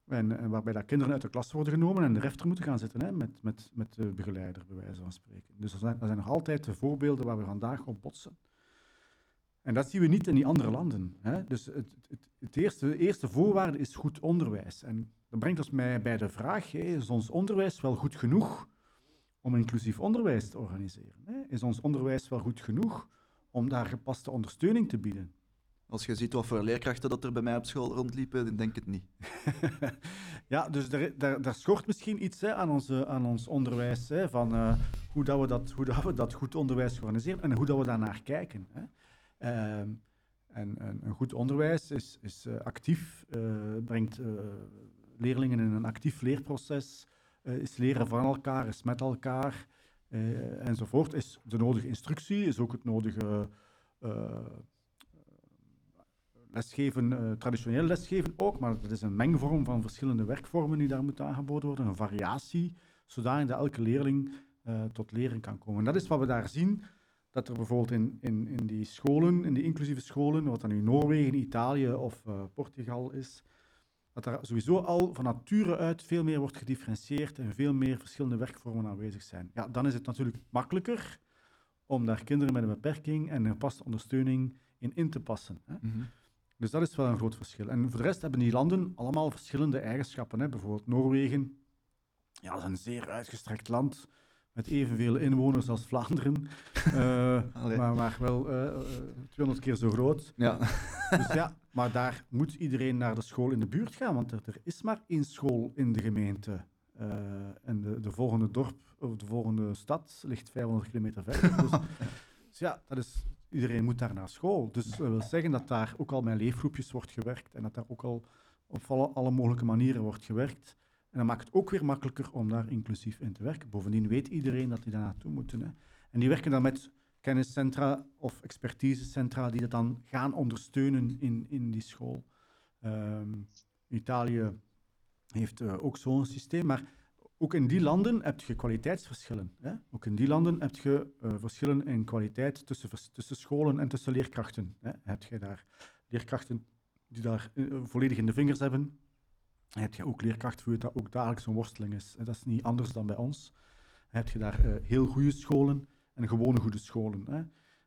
en, en waarbij dat kinderen uit de klas worden genomen en de refter moeten gaan zitten hè, met, met, met de begeleider, bij wijze van spreken. Dus er zijn, er zijn nog altijd de voorbeelden waar we vandaag op botsen. En dat zien we niet in die andere landen. Hè. Dus het, het, het eerste, eerste voorwaarde is goed onderwijs. En dat brengt ons mij bij de vraag, hè, is ons onderwijs wel goed genoeg om inclusief onderwijs te organiseren? Hè? Is ons onderwijs wel goed genoeg om daar gepaste ondersteuning te bieden? Als je ziet wat voor leerkrachten dat er bij mij op school rondliepen, dan denk ik het niet. ja, dus daar, daar, daar schort misschien iets hè, aan, onze, aan ons onderwijs, hè, van eh, hoe, dat we dat, hoe dat we dat goed onderwijs organiseren en hoe dat we daarnaar kijken. Hè. Ehm, en, en een goed onderwijs is, is eh, actief, eh, brengt eh, leerlingen in een actief leerproces, is leren van elkaar, is met elkaar, enzovoort. Is de nodige instructie, is ook het nodige lesgeven, traditioneel lesgeven ook, maar het is een mengvorm van verschillende werkvormen die daar moet aangeboden worden, een variatie, zodanig dat elke leerling tot leren kan komen. En dat is wat we daar zien, dat er bijvoorbeeld in, in, in die scholen, in die inclusieve scholen, wat dan nu Noorwegen, Italië of eh, Portugal is, dat er sowieso al van nature uit veel meer wordt gedifferentieerd en veel meer verschillende werkvormen aanwezig zijn. Ja, dan is het natuurlijk makkelijker om daar kinderen met een beperking en een gepaste ondersteuning in in te passen. Hè. Dus dat is wel een groot verschil. En voor de rest hebben die landen allemaal verschillende eigenschappen. Hè. Bijvoorbeeld Noorwegen, ja, dat is een zeer uitgestrekt land met evenveel inwoners als Vlaanderen, Eh, maar, maar wel eh, eh, 200 keer zo groot. Ja. Dus ja, maar daar moet iedereen naar de school in de buurt gaan, want er, er is maar één school in de gemeente. Eh, en de, de volgende dorp, of de volgende stad ligt 500 kilometer verder. Dus, dus ja, dat is, iedereen moet daar naar school. Dus dat wil zeggen dat daar ook al met leefgroepjes wordt gewerkt en dat daar ook al op alle, alle mogelijke manieren wordt gewerkt. En dat maakt het ook weer makkelijker om daar inclusief in te werken. Bovendien weet iedereen dat die daar naartoe moeten. Hè. En die werken dan met kenniscentra of expertisecentra die dat dan gaan ondersteunen in, in die school. Ehm, Italië heeft eh, ook zo'n systeem, maar ook in die landen heb je kwaliteitsverschillen. Hè? Ook in die landen heb je eh, verschillen in kwaliteit tussen, tussen scholen en tussen leerkrachten. Hè? Heb je daar leerkrachten die daar eh, volledig in de vingers hebben, heb je ook leerkrachten voor dat ook dagelijks een worsteling is. En dat is niet anders dan bij ons. Heb je daar eh, heel goede scholen en gewone goede scholen. Hè?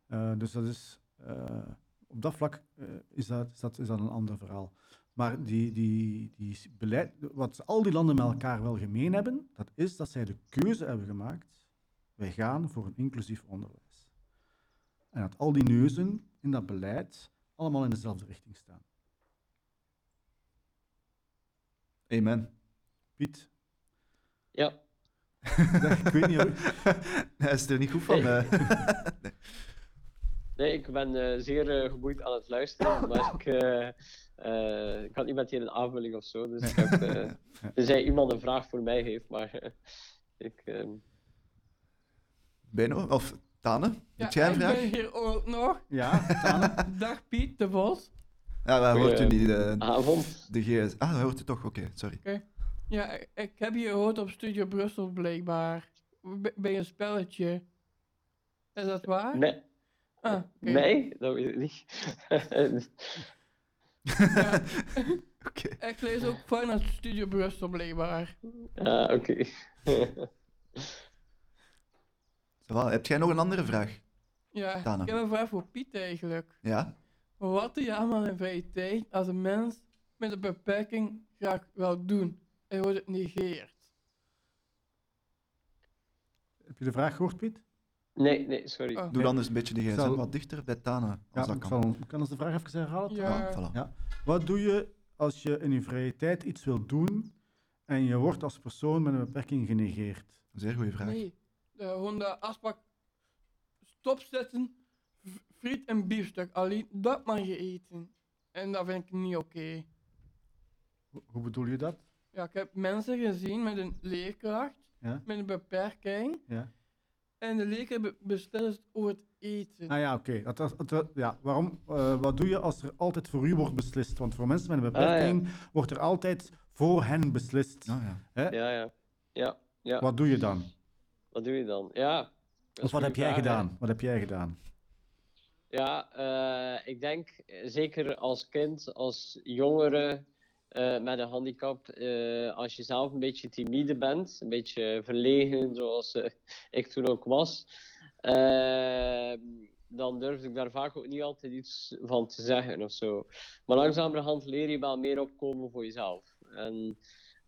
Eh, dus dat is, eh, op dat vlak is, dat, is, dat, is dat een ander verhaal. Maar die, die, die beleid, wat al die landen met elkaar wel gemeen hebben, dat is dat zij de keuze hebben gemaakt, wij gaan voor een inclusief onderwijs. En dat al die neuzen in dat beleid allemaal in dezelfde richting staan. Amen. Piet? Ja. ik weet niet of... Hij is er niet goed van. Nee. eh. Nee, ik ben eh, zeer eh, geboeid aan het luisteren, maar ik, eh, eh, ik had niet meteen een aanvulling of zo. Dus ik heb, eh, tenzij iemand een vraag voor mij heeft, maar ik... ehm, Beno, of Tane, Ja, heb jij een ik vraag? ben hier ook nog. Ja, Tane? Dag Piet de Vos. Ja, wij hoort u niet. eh, avond. de GS. Ah, dat hoort u toch? Oké, sorry. Ja, ik- heb je gehoord op Studio Brussel blijkbaar. Bij een spelletje. Is dat waar? Nee, Ah, nee, dat weet ik niet. Ja, Oké. ik lees ook vanuit Studio Brussel blijkbaar. Ah, oké. Va. Heb jij nog een andere vraag? Ja, Dana. ik heb een vraag voor Piet eigenlijk. Ja? Wat doe je allemaal in vrije tijd als een mens met een beperking graag wil doen en wordt het negeert? Heb je de vraag gehoord, Piet? Nee, nee, sorry. Oh. Doe dan eens een beetje die gsm Zal- wat dichter bij Tane, als Ja, dat ik kan. zal, kan ons de vraag even herhalen? Ja. Voilà. Ja. Wat doe je als je in je vrije tijd iets wilt doen en je wordt als persoon met een beperking genegeerd? Zeer goede vraag. Nee, de, gewoon de afspraak stopzetten, friet en biefstuk, alleen dat mag je eten. En dat vind ik niet oké. Hoe- Hoe bedoel je dat? Ja, ik heb mensen gezien met een leerkracht, Ja? met een beperking, Ja. en de leerkracht be- beslist over het eten. Ah ja, oké. Dat, dat, dat- ja. Waarom, eh, wat doe je als er altijd voor u wordt beslist? Want voor mensen met een Ah, ja. beperking wordt er altijd voor hen beslist. Ah, ja. Hè? Ja, ja. Ja, ja. Wat doe je dan? Wat doe je dan? Ja. Of wat heb jij gedaan? Wat heb jij gedaan? Ja, eh, ik denk eh, zeker als kind, als jongere eh, met een handicap, als je zelf een beetje timide bent, een beetje verlegen, zoals ik toen ook was, eh, dan durfde ik daar vaak ook niet altijd iets van te zeggen of zo. Maar langzamerhand leer je wel meer opkomen voor jezelf. En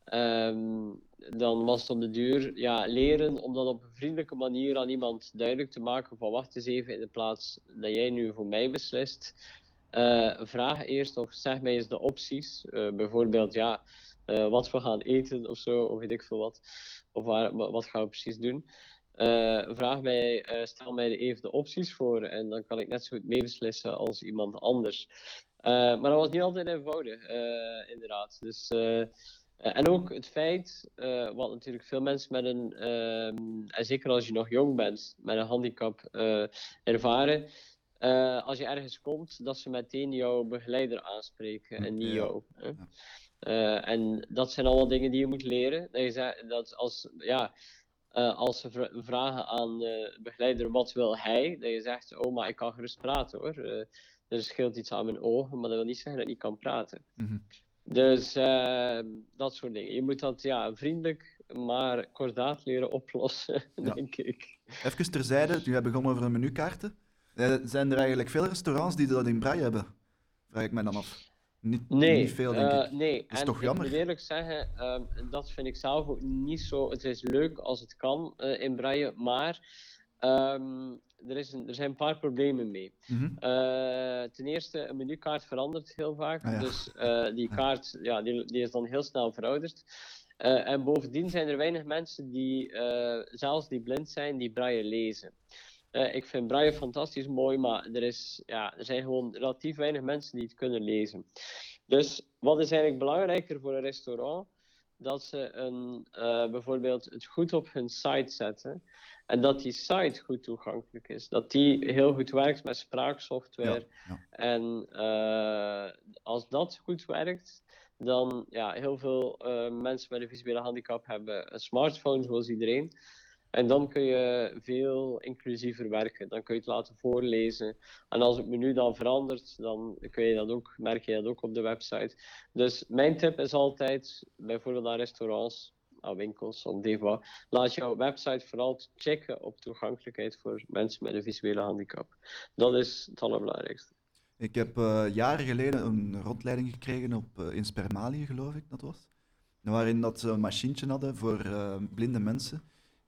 ehm, dan was het op de duur ja, leren om dat op een vriendelijke manier aan iemand duidelijk te maken van wacht eens even in de plaats dat jij nu voor mij beslist. eh, vraag eerst of zeg mij eens de opties. Eh, bijvoorbeeld ja, eh, wat we gaan eten of zo, of weet ik veel wat. Of waar, wa- wat gaan we precies doen. Vraag mij, stel mij even de opties voor en dan kan ik net zo goed meebeslissen als iemand anders. Maar dat was niet altijd eenvoudig, inderdaad. Dus, en ook het feit, eh, wat natuurlijk veel mensen met een, ehm, en zeker als je nog jong bent, met een handicap eh, ervaren, eh, als je ergens komt, dat ze meteen jouw begeleider aanspreken en niet jou. Ja. Eh, en dat zijn allemaal dingen die je moet leren. Dat je zegt, dat als, ja, eh, als ze vra- vragen aan de begeleider wat wil hij, dat je zegt, oh, maar ik kan gerust praten hoor. Eh, er scheelt iets aan mijn ogen, maar dat wil niet zeggen dat ik niet kan praten. Mhm. Dus eh, dat soort dingen. Je moet dat ja, vriendelijk, maar kordaat leren oplossen, Ja. denk ik. Even terzijde, nu hebben we begonnen over menukaarten. Eh, zijn er eigenlijk veel restaurants die dat in braille hebben? Vraag ik mij dan af. Niet, Nee, niet veel, denk eh, ik. nee. is en toch jammer? ik moet eerlijk zeggen, ehm, dat vind ik zelf ook niet zo. Het is leuk als het kan eh, in Braille, maar ehm, er, is een, er zijn een paar problemen mee. Mhm. Eh, ten eerste, een menukaart verandert heel vaak. Ah, ja. Dus eh, die kaart ja, die, die is dan heel snel verouderd. Eh, en bovendien zijn er weinig mensen die, zelfs die blind zijn, die braille lezen. Ik vind braille fantastisch mooi, maar er, is, ja, er zijn gewoon relatief weinig mensen die het kunnen lezen. Dus wat is eigenlijk belangrijker voor een restaurant? Dat ze een, eh, bijvoorbeeld het goed op hun site zetten. En dat die site goed toegankelijk is. Dat die heel goed werkt met spraaksoftware. Ja, ja. En eh, als dat goed werkt, dan ja, heel veel eh, mensen met een visuele handicap hebben een smartphone zoals iedereen. En dan kun je veel inclusiever werken. Dan kun je het laten voorlezen. En als het menu dan verandert, dan kun je dat ook, merk je dat ook op de website. Dus mijn tip is altijd, bijvoorbeeld aan restaurants, aan winkels, op Devoa, laat jouw website vooral checken op toegankelijkheid voor mensen met een visuele handicap. Dat is het allerbelangrijkste. Ik heb eh, jaren geleden een rondleiding gekregen op, eh, in Spermalië, geloof ik dat was. Waarin dat ze een machientje hadden voor eh, blinde mensen.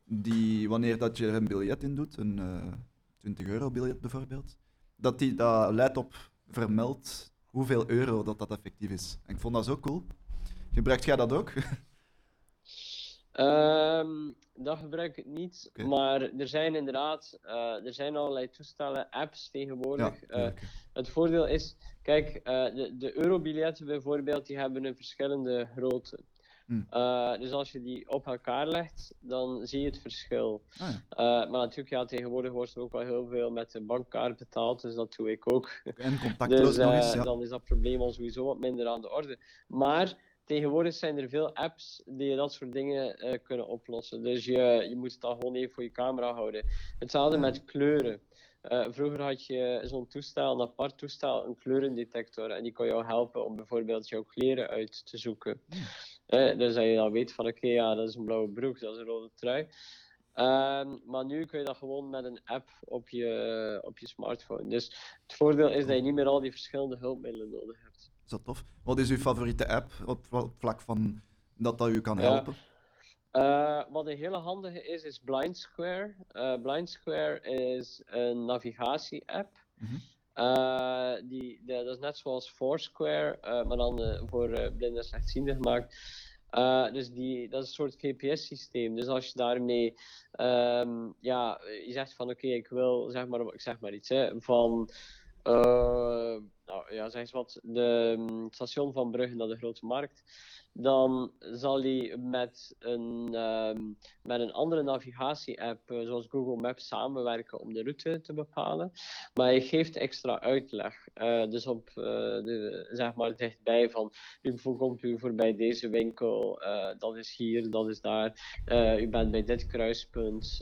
Die, wanneer dat je er een biljet in doet, een eh 20 euro biljet bijvoorbeeld, dat die dat leidt op vermeld hoeveel euro dat dat effectief is. En ik vond dat zo cool. Gebruikt jij dat ook? Ehm, dat gebruik ik niet, maar er zijn inderdaad eh, er zijn allerlei toestellen, apps tegenwoordig. Ja, Eh, het voordeel is, kijk, eh, de, de eurobiljetten bijvoorbeeld, die hebben een verschillende grootte. Hmm. Eh, dus als je die op elkaar legt, dan zie je het verschil. Ah, ja. Eh, maar natuurlijk, ja, tegenwoordig wordt er ook wel heel veel met de bankkaart betaald, dus dat doe ik ook. En contactloos Dus nog eh, eens, ja. dan is dat probleem al sowieso wat minder aan de orde. Maar tegenwoordig zijn er veel apps die dat soort dingen kunnen oplossen. Dus je, je moet het dan gewoon even voor je camera houden. Hetzelfde met kleuren. Vroeger had je zo'n toestel, een apart toestel, een kleurendetector. En die kon jou helpen om bijvoorbeeld jouw kleren uit te zoeken. Eh, dus dat je dan weet van oké, ja, dat is een blauwe broek, dat is een rode trui. Ehm, maar nu kun je dat gewoon met een app op je, op je smartphone. Dus het voordeel is dat je niet meer al die verschillende hulpmiddelen nodig hebt. Is dat tof? Wat is uw favoriete app op, op vlak van dat dat u kan Ja. helpen? Eh, wat een hele handige is, is Blind Square. Eh, Blind Square is een navigatie-app. Mhm. Eh, die, dat is net zoals Foursquare, eh, maar dan eh, voor blinden en slechtzienden gemaakt. Dus die, dat is een soort GPS-systeem. Dus als je daarmee, ehm, ja, je zegt van oké, ik wil, zeg maar, ik zeg maar iets, hè, van, nou ja, zeg eens wat, de mm, station van Brugge naar de Grote Markt dan zal hij met een, ehm, met een andere navigatie-app, eh, zoals Google Maps, samenwerken om de route te bepalen. Maar hij geeft extra uitleg. Eh, dus op, eh, de, zeg maar, dichtbij van, u komt u voorbij deze winkel, dat is hier, dat is daar. U bent bij dit kruispunt.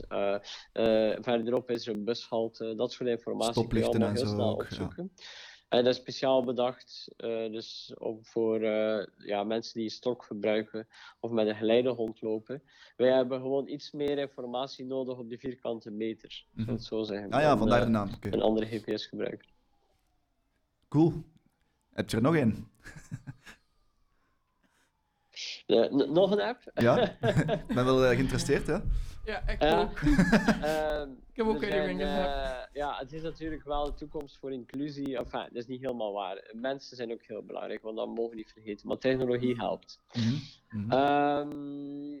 verderop is er een bushalte. Dat soort informatie kun je allemaal heel snel ook, opzoeken. En dat is speciaal bedacht eh, dus ook voor eh, ja, mensen die stok gebruiken of met een geleidehond lopen. Wij hebben gewoon iets meer informatie nodig op die vierkante meter, ik het zo zeggen. Ah ja, vandaar eh, de naam. Een andere GPS-gebruiker. Cool. Heb je er nog één? Eh, n- nog een app? Ja? Ik ben wel eh, geïnteresseerd, hè? Ja, ik Ja. ook. Ehm, Ik heb ook een zijn, eh, ja, het is natuurlijk wel de toekomst voor inclusie. Enfin, dat is niet helemaal waar. Mensen zijn ook heel belangrijk, want dat mogen we niet vergeten. Maar technologie helpt. Mhm. Mhm. Ehm,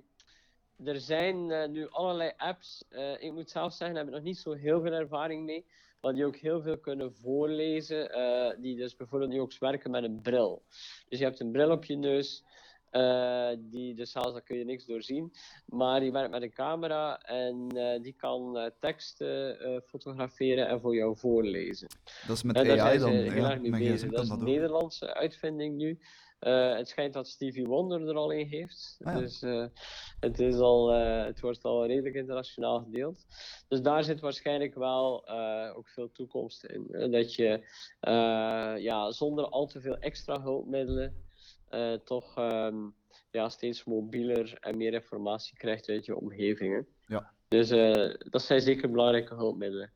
er zijn eh, nu allerlei apps. eh, ik moet zelf zeggen, daar heb ik nog niet zo heel veel ervaring mee. Maar die ook heel veel kunnen voorlezen. eh, die dus bijvoorbeeld nu ook werken met een bril. Dus je hebt een bril op je neus. Eh, die, dus zelfs daar kun je niks doorzien. Maar die werkt met een camera en eh, die kan eh, teksten fotograferen en voor jou voorlezen. Dat is met En AI dan. heel Ja, erg mee mijn bezig. gsm Dat is een. Nederlandse uitvinding nu. Het schijnt dat Stevie Wonder er al een heeft. Ah ja. Dus het, is al, het wordt al redelijk internationaal gedeeld. Dus daar zit waarschijnlijk wel ook veel toekomst in. Dat je ja, zonder al te veel extra hulpmiddelen eh, toch ehm, ja, steeds mobieler en meer informatie krijgt uit je omgeving. hè. Ja. Dus eh, dat zijn zeker belangrijke hulpmiddelen.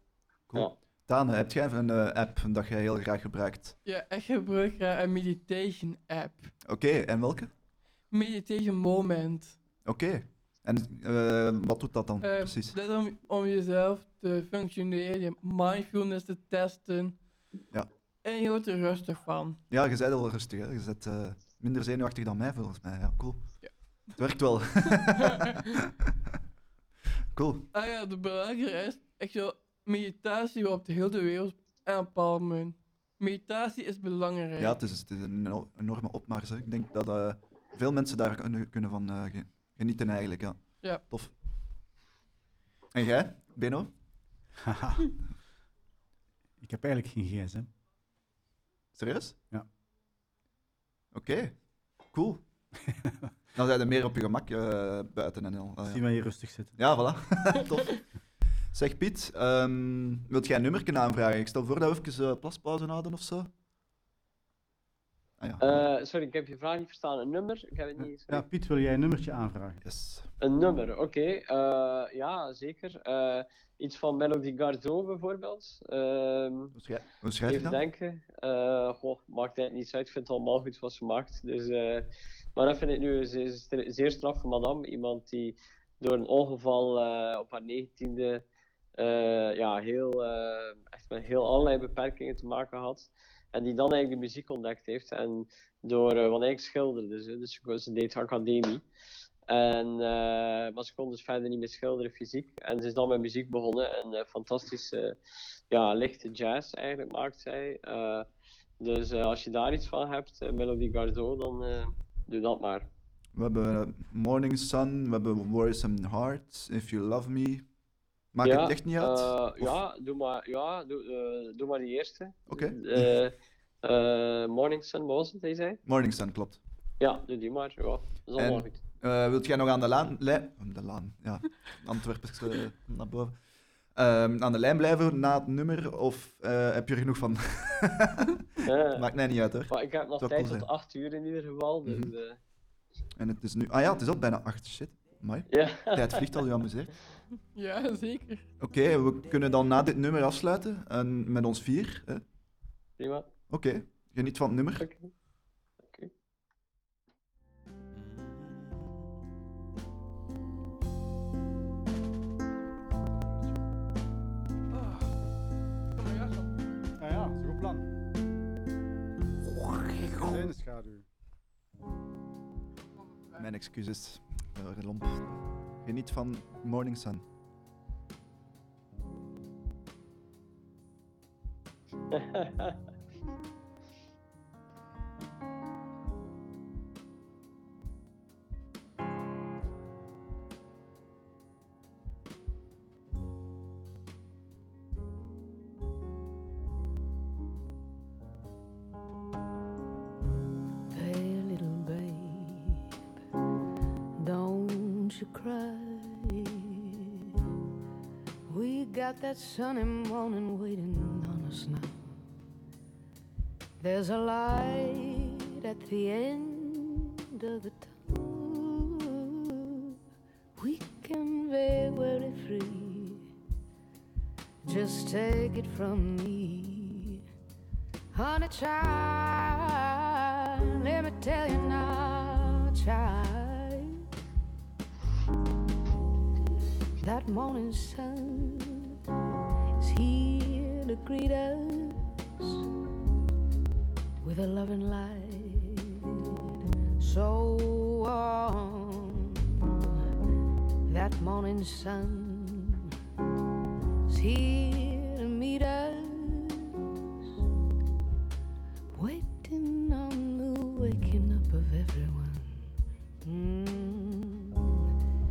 Cool. Ja. Daan, heb jij een eh, app dat jij heel graag gebruikt? Ja, ik gebruik een meditation app. Oké, en welke? Meditation Moment. Oké. En eh, wat doet dat dan precies? Dat is om, om jezelf te functioneren, je mindfulness te testen. Ja. En je wordt er rustig van. Ja, je bent wel rustig, hè? Je bent eh, minder zenuwachtig dan mij, volgens mij. Ja, cool. Ja. Het werkt wel. cool. Ah ja, de belangrijke is, ik zou meditatie op de hele wereld aanpalmen. Meditatie is belangrijk. Ja, het is, het is een eno- enorme opmars. Hè. Ik denk dat eh, veel mensen daar kunnen, van eh, ge- genieten eigenlijk. Ja. Ja. Tof. En jij, Beno? Haha. ik heb eigenlijk geen gsm. Serieus? Ja. Oké, cool. Dan zijn er meer op je gemak eh, buiten en al. Ah, Zie ja. mij hier rustig zitten. ja, voilà. Tof. Zeg Piet, ehm, wilt jij een nummer aanvragen? Ik stel voor dat we even eh, plaspauze houden of zo. Ah, ja. Eh, sorry, ik heb je vraag niet verstaan. Een nummer? Ik heb het niet. Ja, Piet, wil jij een nummertje aanvragen? yes. Een nummer, oké. Eh, ja, zeker. Eh, iets van Melody Gardot bijvoorbeeld. Ehm, Hoe schrijf, hoe schrijf je even dat? denken. Eh goh, maakt eigenlijk niets uit. Ik vind het allemaal goed wat ze maakt. Dus, eh, maar dat vind ik nu een zeer, zeer- zeer straffe madame. Iemand die door een ongeval eh, op haar negentiende eh ja, heel, eh, echt met heel allerlei beperkingen te maken had. En die dan eigenlijk de muziek ontdekt heeft. En door, eh want schilderde ze, dus ze deed academie. En, eh, maar ze kon dus verder niet meer schilderen fysiek. En ze is dan met muziek begonnen. En eh, fantastische, ja, lichte jazz eigenlijk maakt zij. Dus als je daar iets van hebt, uh, Melody Gardot, dan doe dat maar. We hebben Morning Sun, we hebben Worrisome Heart, If You Love Me. Maakt ja, het echt niet uit? eh, ja, doe maar, ja doe, eh, doe maar die eerste. Oké. Eh, Morning Sun, was het, hij zei? Morning Sun, klopt. Ja, doe die maar. Ja, dat is allemaal En- goed. Wilt jij nog aan de laan... lijn- de laan, ja. Antwerpers naar boven. Ehm, aan de lijn blijven na het nummer, of heb je er genoeg van? Maakt mij niet uit hoor. maar ik heb nog tijd tot zijn. 8 uur in ieder geval. Dus, Mhm. En het is nu... Ah ja, het is al bijna acht. Shit. Mooi. ja. Tijd vliegt al, u amuseert. Ja, zeker. Oké, we kunnen dan na dit nummer afsluiten. En met ons vier. hè. Prima. Oké, geniet van het nummer. Kleine schaduw. Mijn excuses. Lomp. Geniet van Morning Sun. that sunny morning waiting on us now. There's a light at the end of the tunnel. We can be very free. Just take it from me. Honey child, let me tell you now, child. That morning sun here to greet us with a loving light so warm. That morning sun is here to meet us waiting on the waking up of everyone. Mm,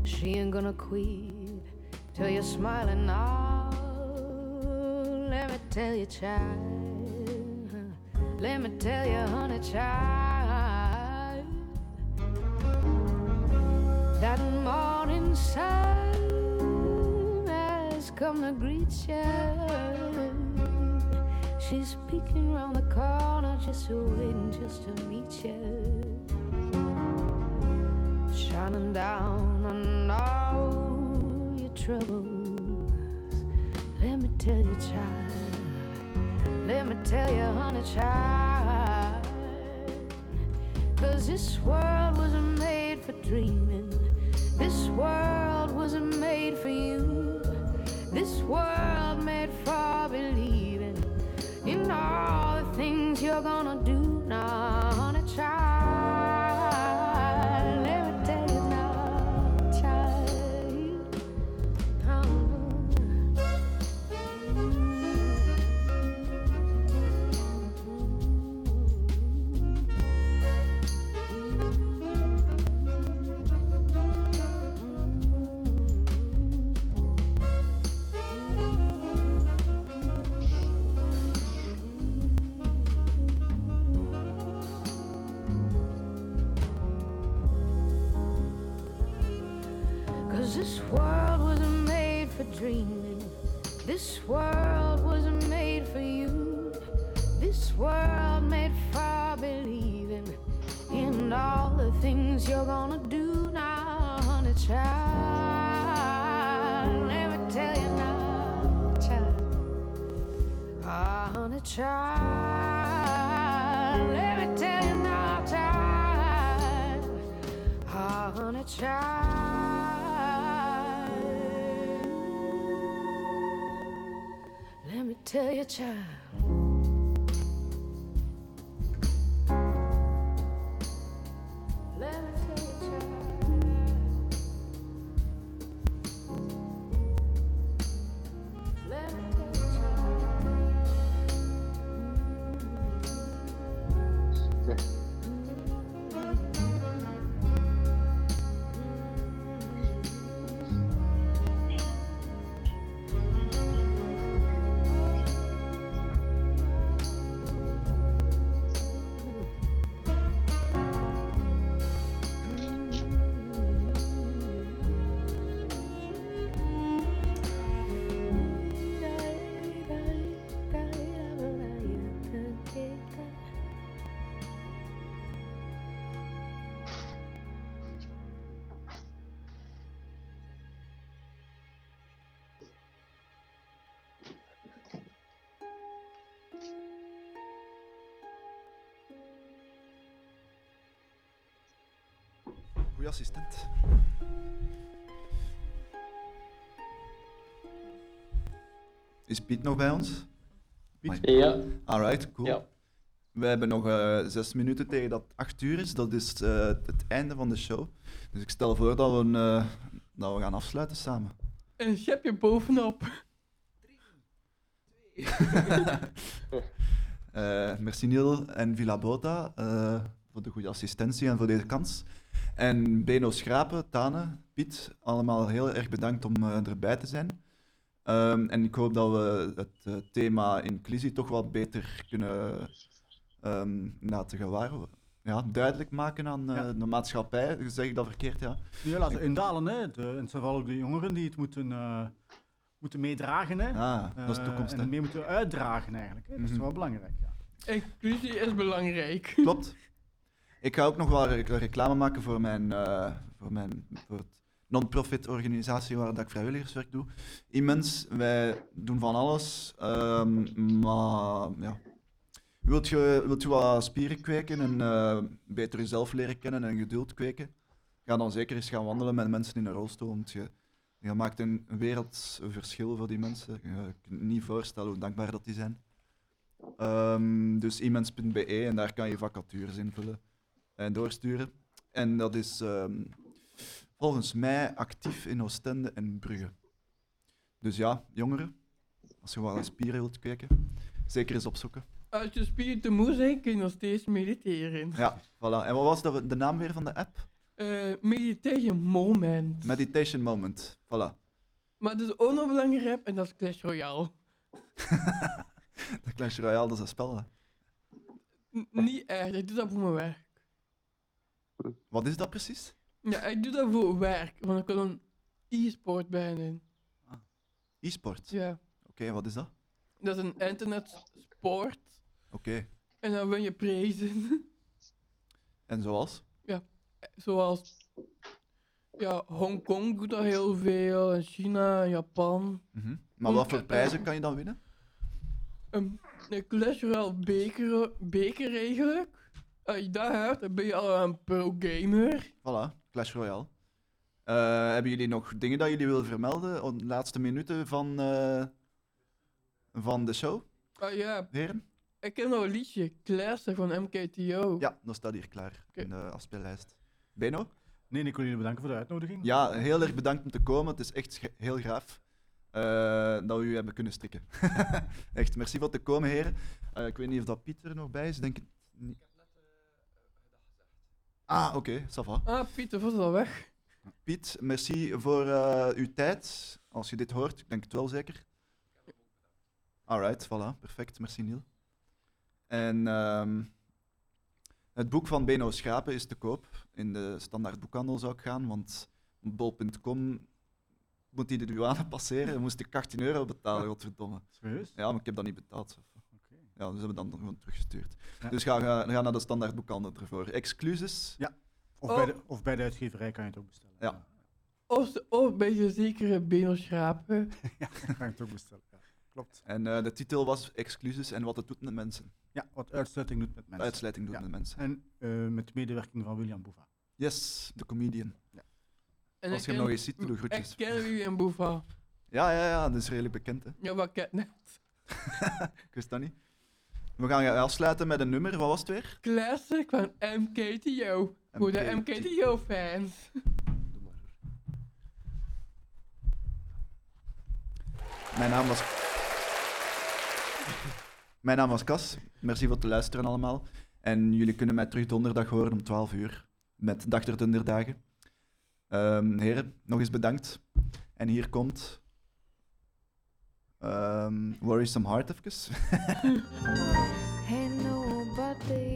she ain't gonna quit till you're smiling now. Tell you, child. Let me tell you, honey, child. That morning sun has come to greet you. She's peeking round the corner, just waiting just to meet you. Shining down on all your troubles. Let me tell you, child. Let me tell you, honey, child. Cause this world wasn't made for dreaming. This world wasn't made for you. This world made for Cause this world wasn't made for dreaming. This world wasn't made for you. This world made for believing in all the things you're gonna do now, honey child. Let me tell you now, child. Ah, honey child. Let me tell you now, child. Ah, honey child. Let me tell you, child. Assistent. Is Piet nog bij ons? Piet? Ja. Alright, cool. Ja. We hebben nog eh, zes minuten tegen dat het acht uur is. Dat is eh, het einde van de show. Dus ik stel voor dat we, eh, dat we gaan afsluiten samen. Een schepje bovenop. Eh, merci Niel en Villa Bota eh, voor de goede assistentie en voor deze kans. En Beno Schrapen, Tane, Piet, allemaal heel erg bedankt om eh, erbij te zijn. Ehm, en ik hoop dat we het eh, thema inclusie toch wat beter kunnen ehm, laten gewaar, ja, duidelijk maken aan eh, Ja. de maatschappij. Zeg ik dat verkeerd, ja? Ja, laten indalen, hè. De, en het zijn vooral ook de jongeren die het moeten, eh, moeten meedragen, hè. Ah, dat is de toekomst, En hè? mee moeten uitdragen, eigenlijk. Hè. Dat is Mhm. wel belangrijk, ja. Inclusie is belangrijk. Klopt. Ik ga ook nog wel re- reclame maken voor mijn, eh, voor mijn voor non-profit organisatie waar dat ik vrijwilligerswerk doe. Immens, wij doen van alles, ehm, maar ja. Wilt je, wilt je wat spieren kweken en eh, beter jezelf leren kennen en geduld kweken? Ga dan zeker eens gaan wandelen met mensen in een rolstoel, want je, je maakt een wereldverschil voor die mensen. Je kunt niet voorstellen hoe dankbaar dat die zijn. Ehm, dus immens.be en daar kan je vacatures invullen en doorsturen. En dat is ehm, volgens mij actief in Oostende en Brugge. Dus ja, jongeren, als je wel eens spieren wilt kweken, zeker eens opzoeken. Als je spieren te moe zijn, kun je nog steeds mediteren. Ja, voilà. En wat was de, de naam weer van de app? Eh meditation moment. Meditation Moment. Voilà. Maar het is ook nog een belangrijke app en dat is Clash Royale. Clash Royale, dat is een spel. hè. N- niet echt, ik doe dat voor mijn werk. Wat is dat precies? Ja, ik doe dat voor werk, want ik wil een e-sport bijna. E-sport. Ja, Oké, wat is dat? dat is een internetsport Oké. en dan win je prijzen. En zoals? Zoals ja, Hongkong doet dat heel veel, en China en Japan. Mhm. Maar wat voor prijzen kan je dan winnen? Een, een Clash Royale beker, beker eigenlijk. Als je dat hebt, dan ben je al een pro-gamer. Voilà, Clash Royale. Eh, hebben jullie nog dingen dat jullie willen vermelden op de laatste minuten van, eh, van de show, Ah ja, heren? ik heb nog een liedje, Classic van MKTO. Ja, dat staat hier klaar in de afspeellijst. Beno? Nee, ik wil jullie bedanken voor de uitnodiging. Ja, heel erg bedankt om te komen. Het is echt heel gaaf eh, dat we u hebben kunnen strikken. echt, merci voor te komen, heren. Eh, ik weet niet of dat Pieter er nog bij is, denk niet. Ah, oké, ça va. Ah, Pieter was al weg. Piet, merci voor eh, uw tijd. Als je dit hoort, ik denk het wel zeker. Alright, voilà, perfect. Merci Niel. En ehm, het boek van Beno Schapen is te koop. In de standaard boekhandel zou ik gaan, want bol.com moet hij de douane passeren en moest ik 18 euro betalen, godverdomme. Serieus? Ja, maar ik heb dat niet betaald. Ja, dus hebben we dan gewoon teruggestuurd. Ja. Dus ga, ga, ga naar de standaard boekhandel ervoor. Excuses. Of, Oh. bij de, of bij de uitgeverij kan je het ook bestellen. Ja. Of, of bij je zekere Beno-schrapen. ja, kan je het ook bestellen. Ja. Klopt. En eh, de titel was Excuses en wat het doet met mensen. Ja, wat uitsluiting doet met mensen. Uitsluiting doet Ja. met mensen. En eh, met medewerking van William Boeva. Yes, de comedian. En Als ik je hem nog eens ziet, doe Ik groetjes. ken William Boeva. Ja, ja, ja, dat is redelijk bekend. Hè. Ja, wat ken net. Ik wist dat niet. We gaan afsluiten met een nummer. Wat was het weer? Classic van MKTO. Voor de MKT. MKTO-fans. Mijn naam was... Mijn naam was Cas. Merci voor het luisteren allemaal. En jullie kunnen mij terug donderdag horen om 12 uur. Met Dag der Dunderdagen. Ehm heren, nog eens bedankt. En hier komt... Um, worrisome Heart even. Hey, nobody.